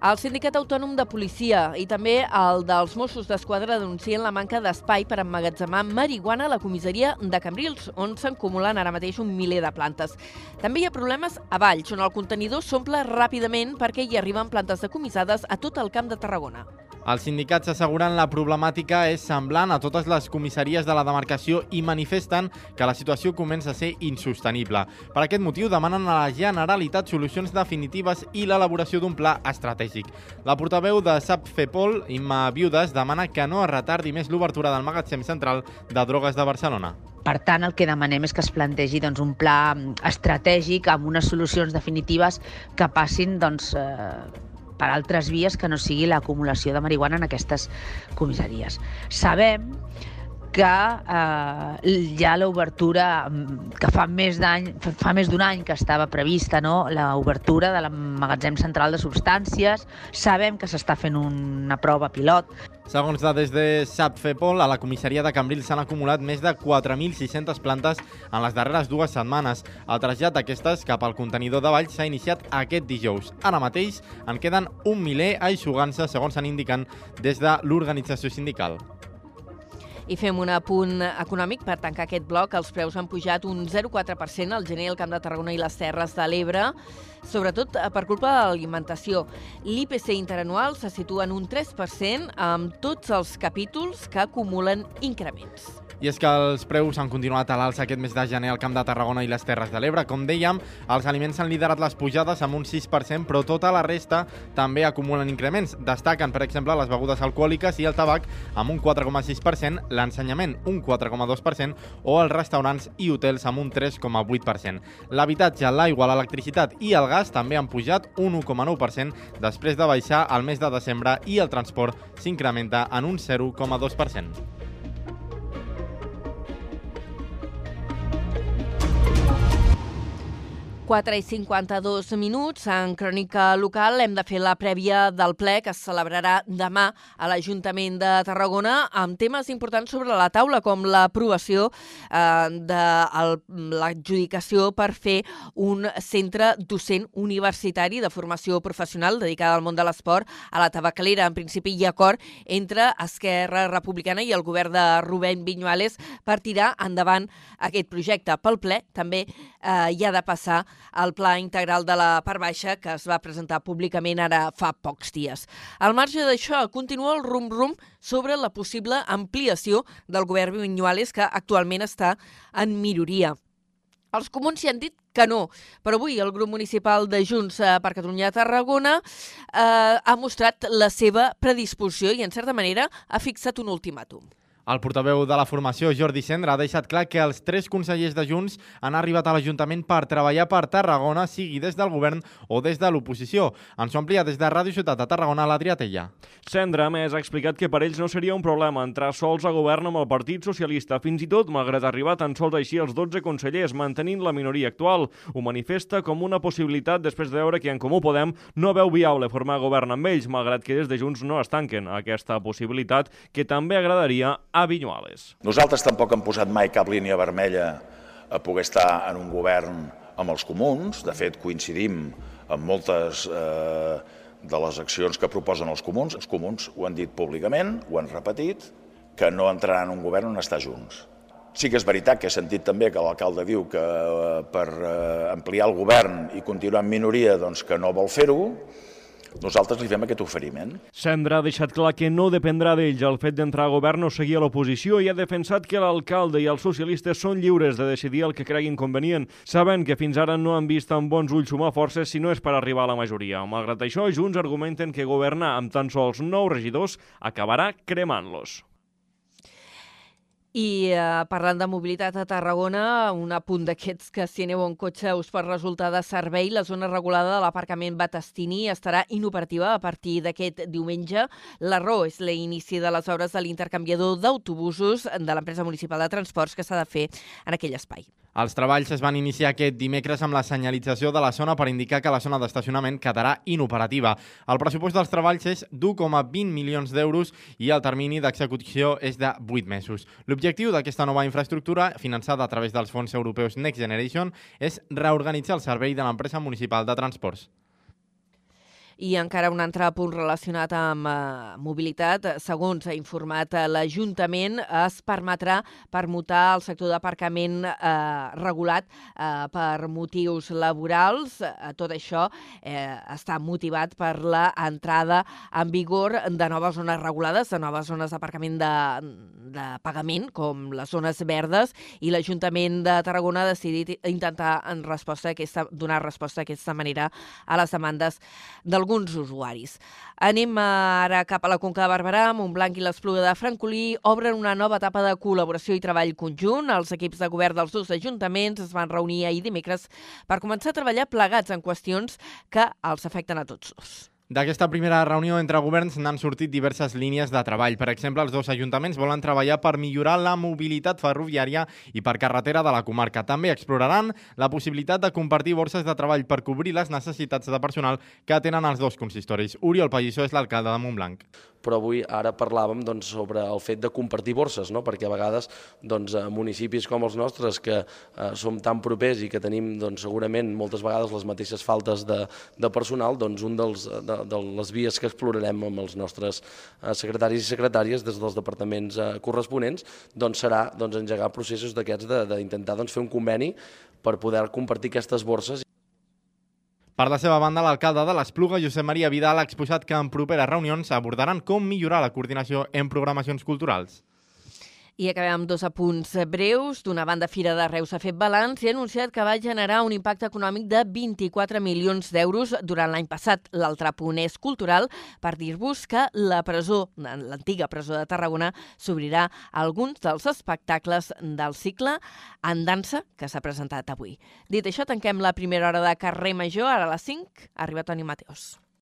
El Sindicat Autònom de Policia i també el dels Mossos d'Esquadra denuncien la manca d'espai per emmagatzemar marihuana a la comissaria de Cambrils, on s'acumulen ara mateix un miler de plantes. També hi ha problemes a Valls, on el contenidor s'omple ràpidament perquè hi arriben plantes decomissades a tot el camp de Tarragona. Els sindicats asseguren la problemàtica és semblant a totes les comissaries de la demarcació i manifesten que la situació comença a ser insostenible. Per aquest motiu demanen a la Generalitat solucions definitives i l'elaboració d'un pla estratègic. La portaveu de SAP FEPOL, Imma Viudes, demana que no es retardi més l'obertura del magatzem central de drogues de Barcelona. Per tant, el que demanem és que es plantegi doncs, un pla estratègic amb unes solucions definitives que passin doncs, eh, per altres vies que no sigui l'acumulació de marihuana en aquestes comissaries. Sabem que eh, ja l'obertura mm, que fa més d'any fa més d'un any que estava prevista no? l'obertura de l'emmagatzem central de substàncies sabem que s'està fent una prova pilot Segons dades de SAPFEPOL, a la comissaria de Cambrils s'han acumulat més de 4.600 plantes en les darreres dues setmanes. El trasllat d'aquestes cap al contenidor de Valls s'ha iniciat aquest dijous. Ara mateix en queden un miler aixugant-se, segons s'han indicat des de l'organització sindical. I fem un apunt econòmic per tancar aquest bloc. Els preus han pujat un 0,4% al gener al Camp de Tarragona i les Terres de l'Ebre, sobretot eh, per culpa de l'alimentació. L'IPC interanual se situa en un 3% amb tots els capítols que acumulen increments. I és que els preus han continuat a l'alça aquest mes de gener al Camp de Tarragona i les Terres de l'Ebre. Com dèiem, els aliments han liderat les pujades amb un 6%, però tota la resta també acumulen increments. Destaquen, per exemple, les begudes alcohòliques i el tabac amb un 4,6%, l'ensenyament un 4,2% o els restaurants i hotels amb un 3,8%. L'habitatge, l'aigua, l'electricitat i el gas també han pujat un 1,9% després de baixar al mes de desembre i el transport s'incrementa en un 0,2%. 4 i 52 minuts. En Crònica Local hem de fer la prèvia del ple que es celebrarà demà a l'Ajuntament de Tarragona amb temes importants sobre la taula, com l'aprovació eh, de l'adjudicació per fer un centre docent universitari de formació professional dedicada al món de l'esport a la Tabacalera. En principi hi ha acord entre Esquerra Republicana i el govern de Rubén Viñuales per tirar endavant aquest projecte. Pel ple també eh, hi ha de passar el Pla Integral de la Part Baixa que es va presentar públicament ara fa pocs dies. Al marge d'això, continua el rum-rum sobre la possible ampliació del govern Vinyuales que actualment està en minoria. Els comuns hi han dit que no, però avui el grup municipal de Junts eh, per Catalunya a Tarragona eh, ha mostrat la seva predisposició i, en certa manera, ha fixat un ultimàtum. El portaveu de la formació, Jordi Cendra, ha deixat clar que els tres consellers de Junts han arribat a l'Ajuntament per treballar per Tarragona, sigui des del govern o des de l'oposició. Ens ho amplia des de Ràdio Ciutat de Tarragona, l'Adrià Tella. Cendra, a més, ha explicat que per ells no seria un problema entrar sols a govern amb el Partit Socialista, fins i tot malgrat arribar tan sols així els 12 consellers, mantenint la minoria actual. Ho manifesta com una possibilitat després de veure que en Comú Podem no veu viable formar govern amb ells, malgrat que des de Junts no es tanquen aquesta possibilitat que també agradaria a a Vinyuales. Nosaltres tampoc hem posat mai cap línia vermella a poder estar en un govern amb els comuns. De fet, coincidim amb moltes eh, de les accions que proposen els comuns. Els comuns ho han dit públicament, ho han repetit, que no entraran en un govern on estar junts. Sí que és veritat que he sentit també que l'alcalde diu que eh, per eh, ampliar el govern i continuar en minoria doncs que no vol fer-ho, nosaltres li fem aquest oferiment. Sendra ha deixat clar que no dependrà d'ells el fet d'entrar a govern o seguir a l'oposició i ha defensat que l'alcalde i els socialistes són lliures de decidir el que creguin convenient, sabent que fins ara no han vist amb bons ulls sumar forces si no és per arribar a la majoria. Malgrat això, Junts argumenten que governar amb tan sols nou regidors acabarà cremant-los. I eh, parlant de mobilitat a Tarragona, un apunt d'aquests que si aneu en cotxe us pot resultar de servei, la zona regulada de l'aparcament Batastini estarà inoperativa a partir d'aquest diumenge. La raó és l'inici de les obres de l'intercanviador d'autobusos de l'empresa municipal de transports que s'ha de fer en aquell espai. Els treballs es van iniciar aquest dimecres amb la senyalització de la zona per indicar que la zona d'estacionament quedarà inoperativa. El pressupost dels treballs és d'1,20 milions d'euros i el termini d'execució és de 8 mesos. L'objectiu d'aquesta nova infraestructura, finançada a través dels fons europeus Next Generation, és reorganitzar el servei de l'empresa municipal de transports. I encara un altre punt relacionat amb eh, mobilitat. Segons ha informat eh, l'Ajuntament, es permetrà permutar el sector d'aparcament eh, regulat eh, per motius laborals. Tot això eh, està motivat per la entrada en vigor de noves zones regulades, de noves zones d'aparcament de, de pagament, com les zones verdes, i l'Ajuntament de Tarragona ha decidit intentar en resposta a aquesta, donar resposta d'aquesta manera a les demandes d'alguns alguns usuaris. Anem ara cap a la Conca de Barberà, Montblanc i l'Espluga de Francolí obren una nova etapa de col·laboració i treball conjunt. Els equips de govern dels dos ajuntaments es van reunir ahir dimecres per començar a treballar plegats en qüestions que els afecten a tots dos. D'aquesta primera reunió entre governs n'han sortit diverses línies de treball. Per exemple, els dos ajuntaments volen treballar per millorar la mobilitat ferroviària i per carretera de la comarca. També exploraran la possibilitat de compartir borses de treball per cobrir les necessitats de personal que tenen els dos consistoris. Oriol Pallissó és l'alcalde de Montblanc però avui ara parlàvem doncs, sobre el fet de compartir borses, no? perquè a vegades doncs, a municipis com els nostres, que eh, som tan propers i que tenim doncs, segurament moltes vegades les mateixes faltes de, de personal, doncs un dels, de, de les vies que explorarem amb els nostres eh, secretaris i secretàries des dels departaments eh, corresponents doncs, serà doncs, engegar processos d'aquests d'intentar doncs, fer un conveni per poder compartir aquestes borses. Per la seva banda, l'alcalde de l'Espluga, Josep Maria Vidal, ha exposat que en properes reunions abordaran com millorar la coordinació en programacions culturals. I acabem amb dos apunts breus. D'una banda, Fira de Reus ha fet balanç i ha anunciat que va generar un impacte econòmic de 24 milions d'euros durant l'any passat. L'altre punt és cultural per dir-vos que la presó, l'antiga presó de Tarragona, s'obrirà alguns dels espectacles del cicle en dansa que s'ha presentat avui. Dit això, tanquem la primera hora de carrer Major. Ara a les 5 arriba Toni Mateos.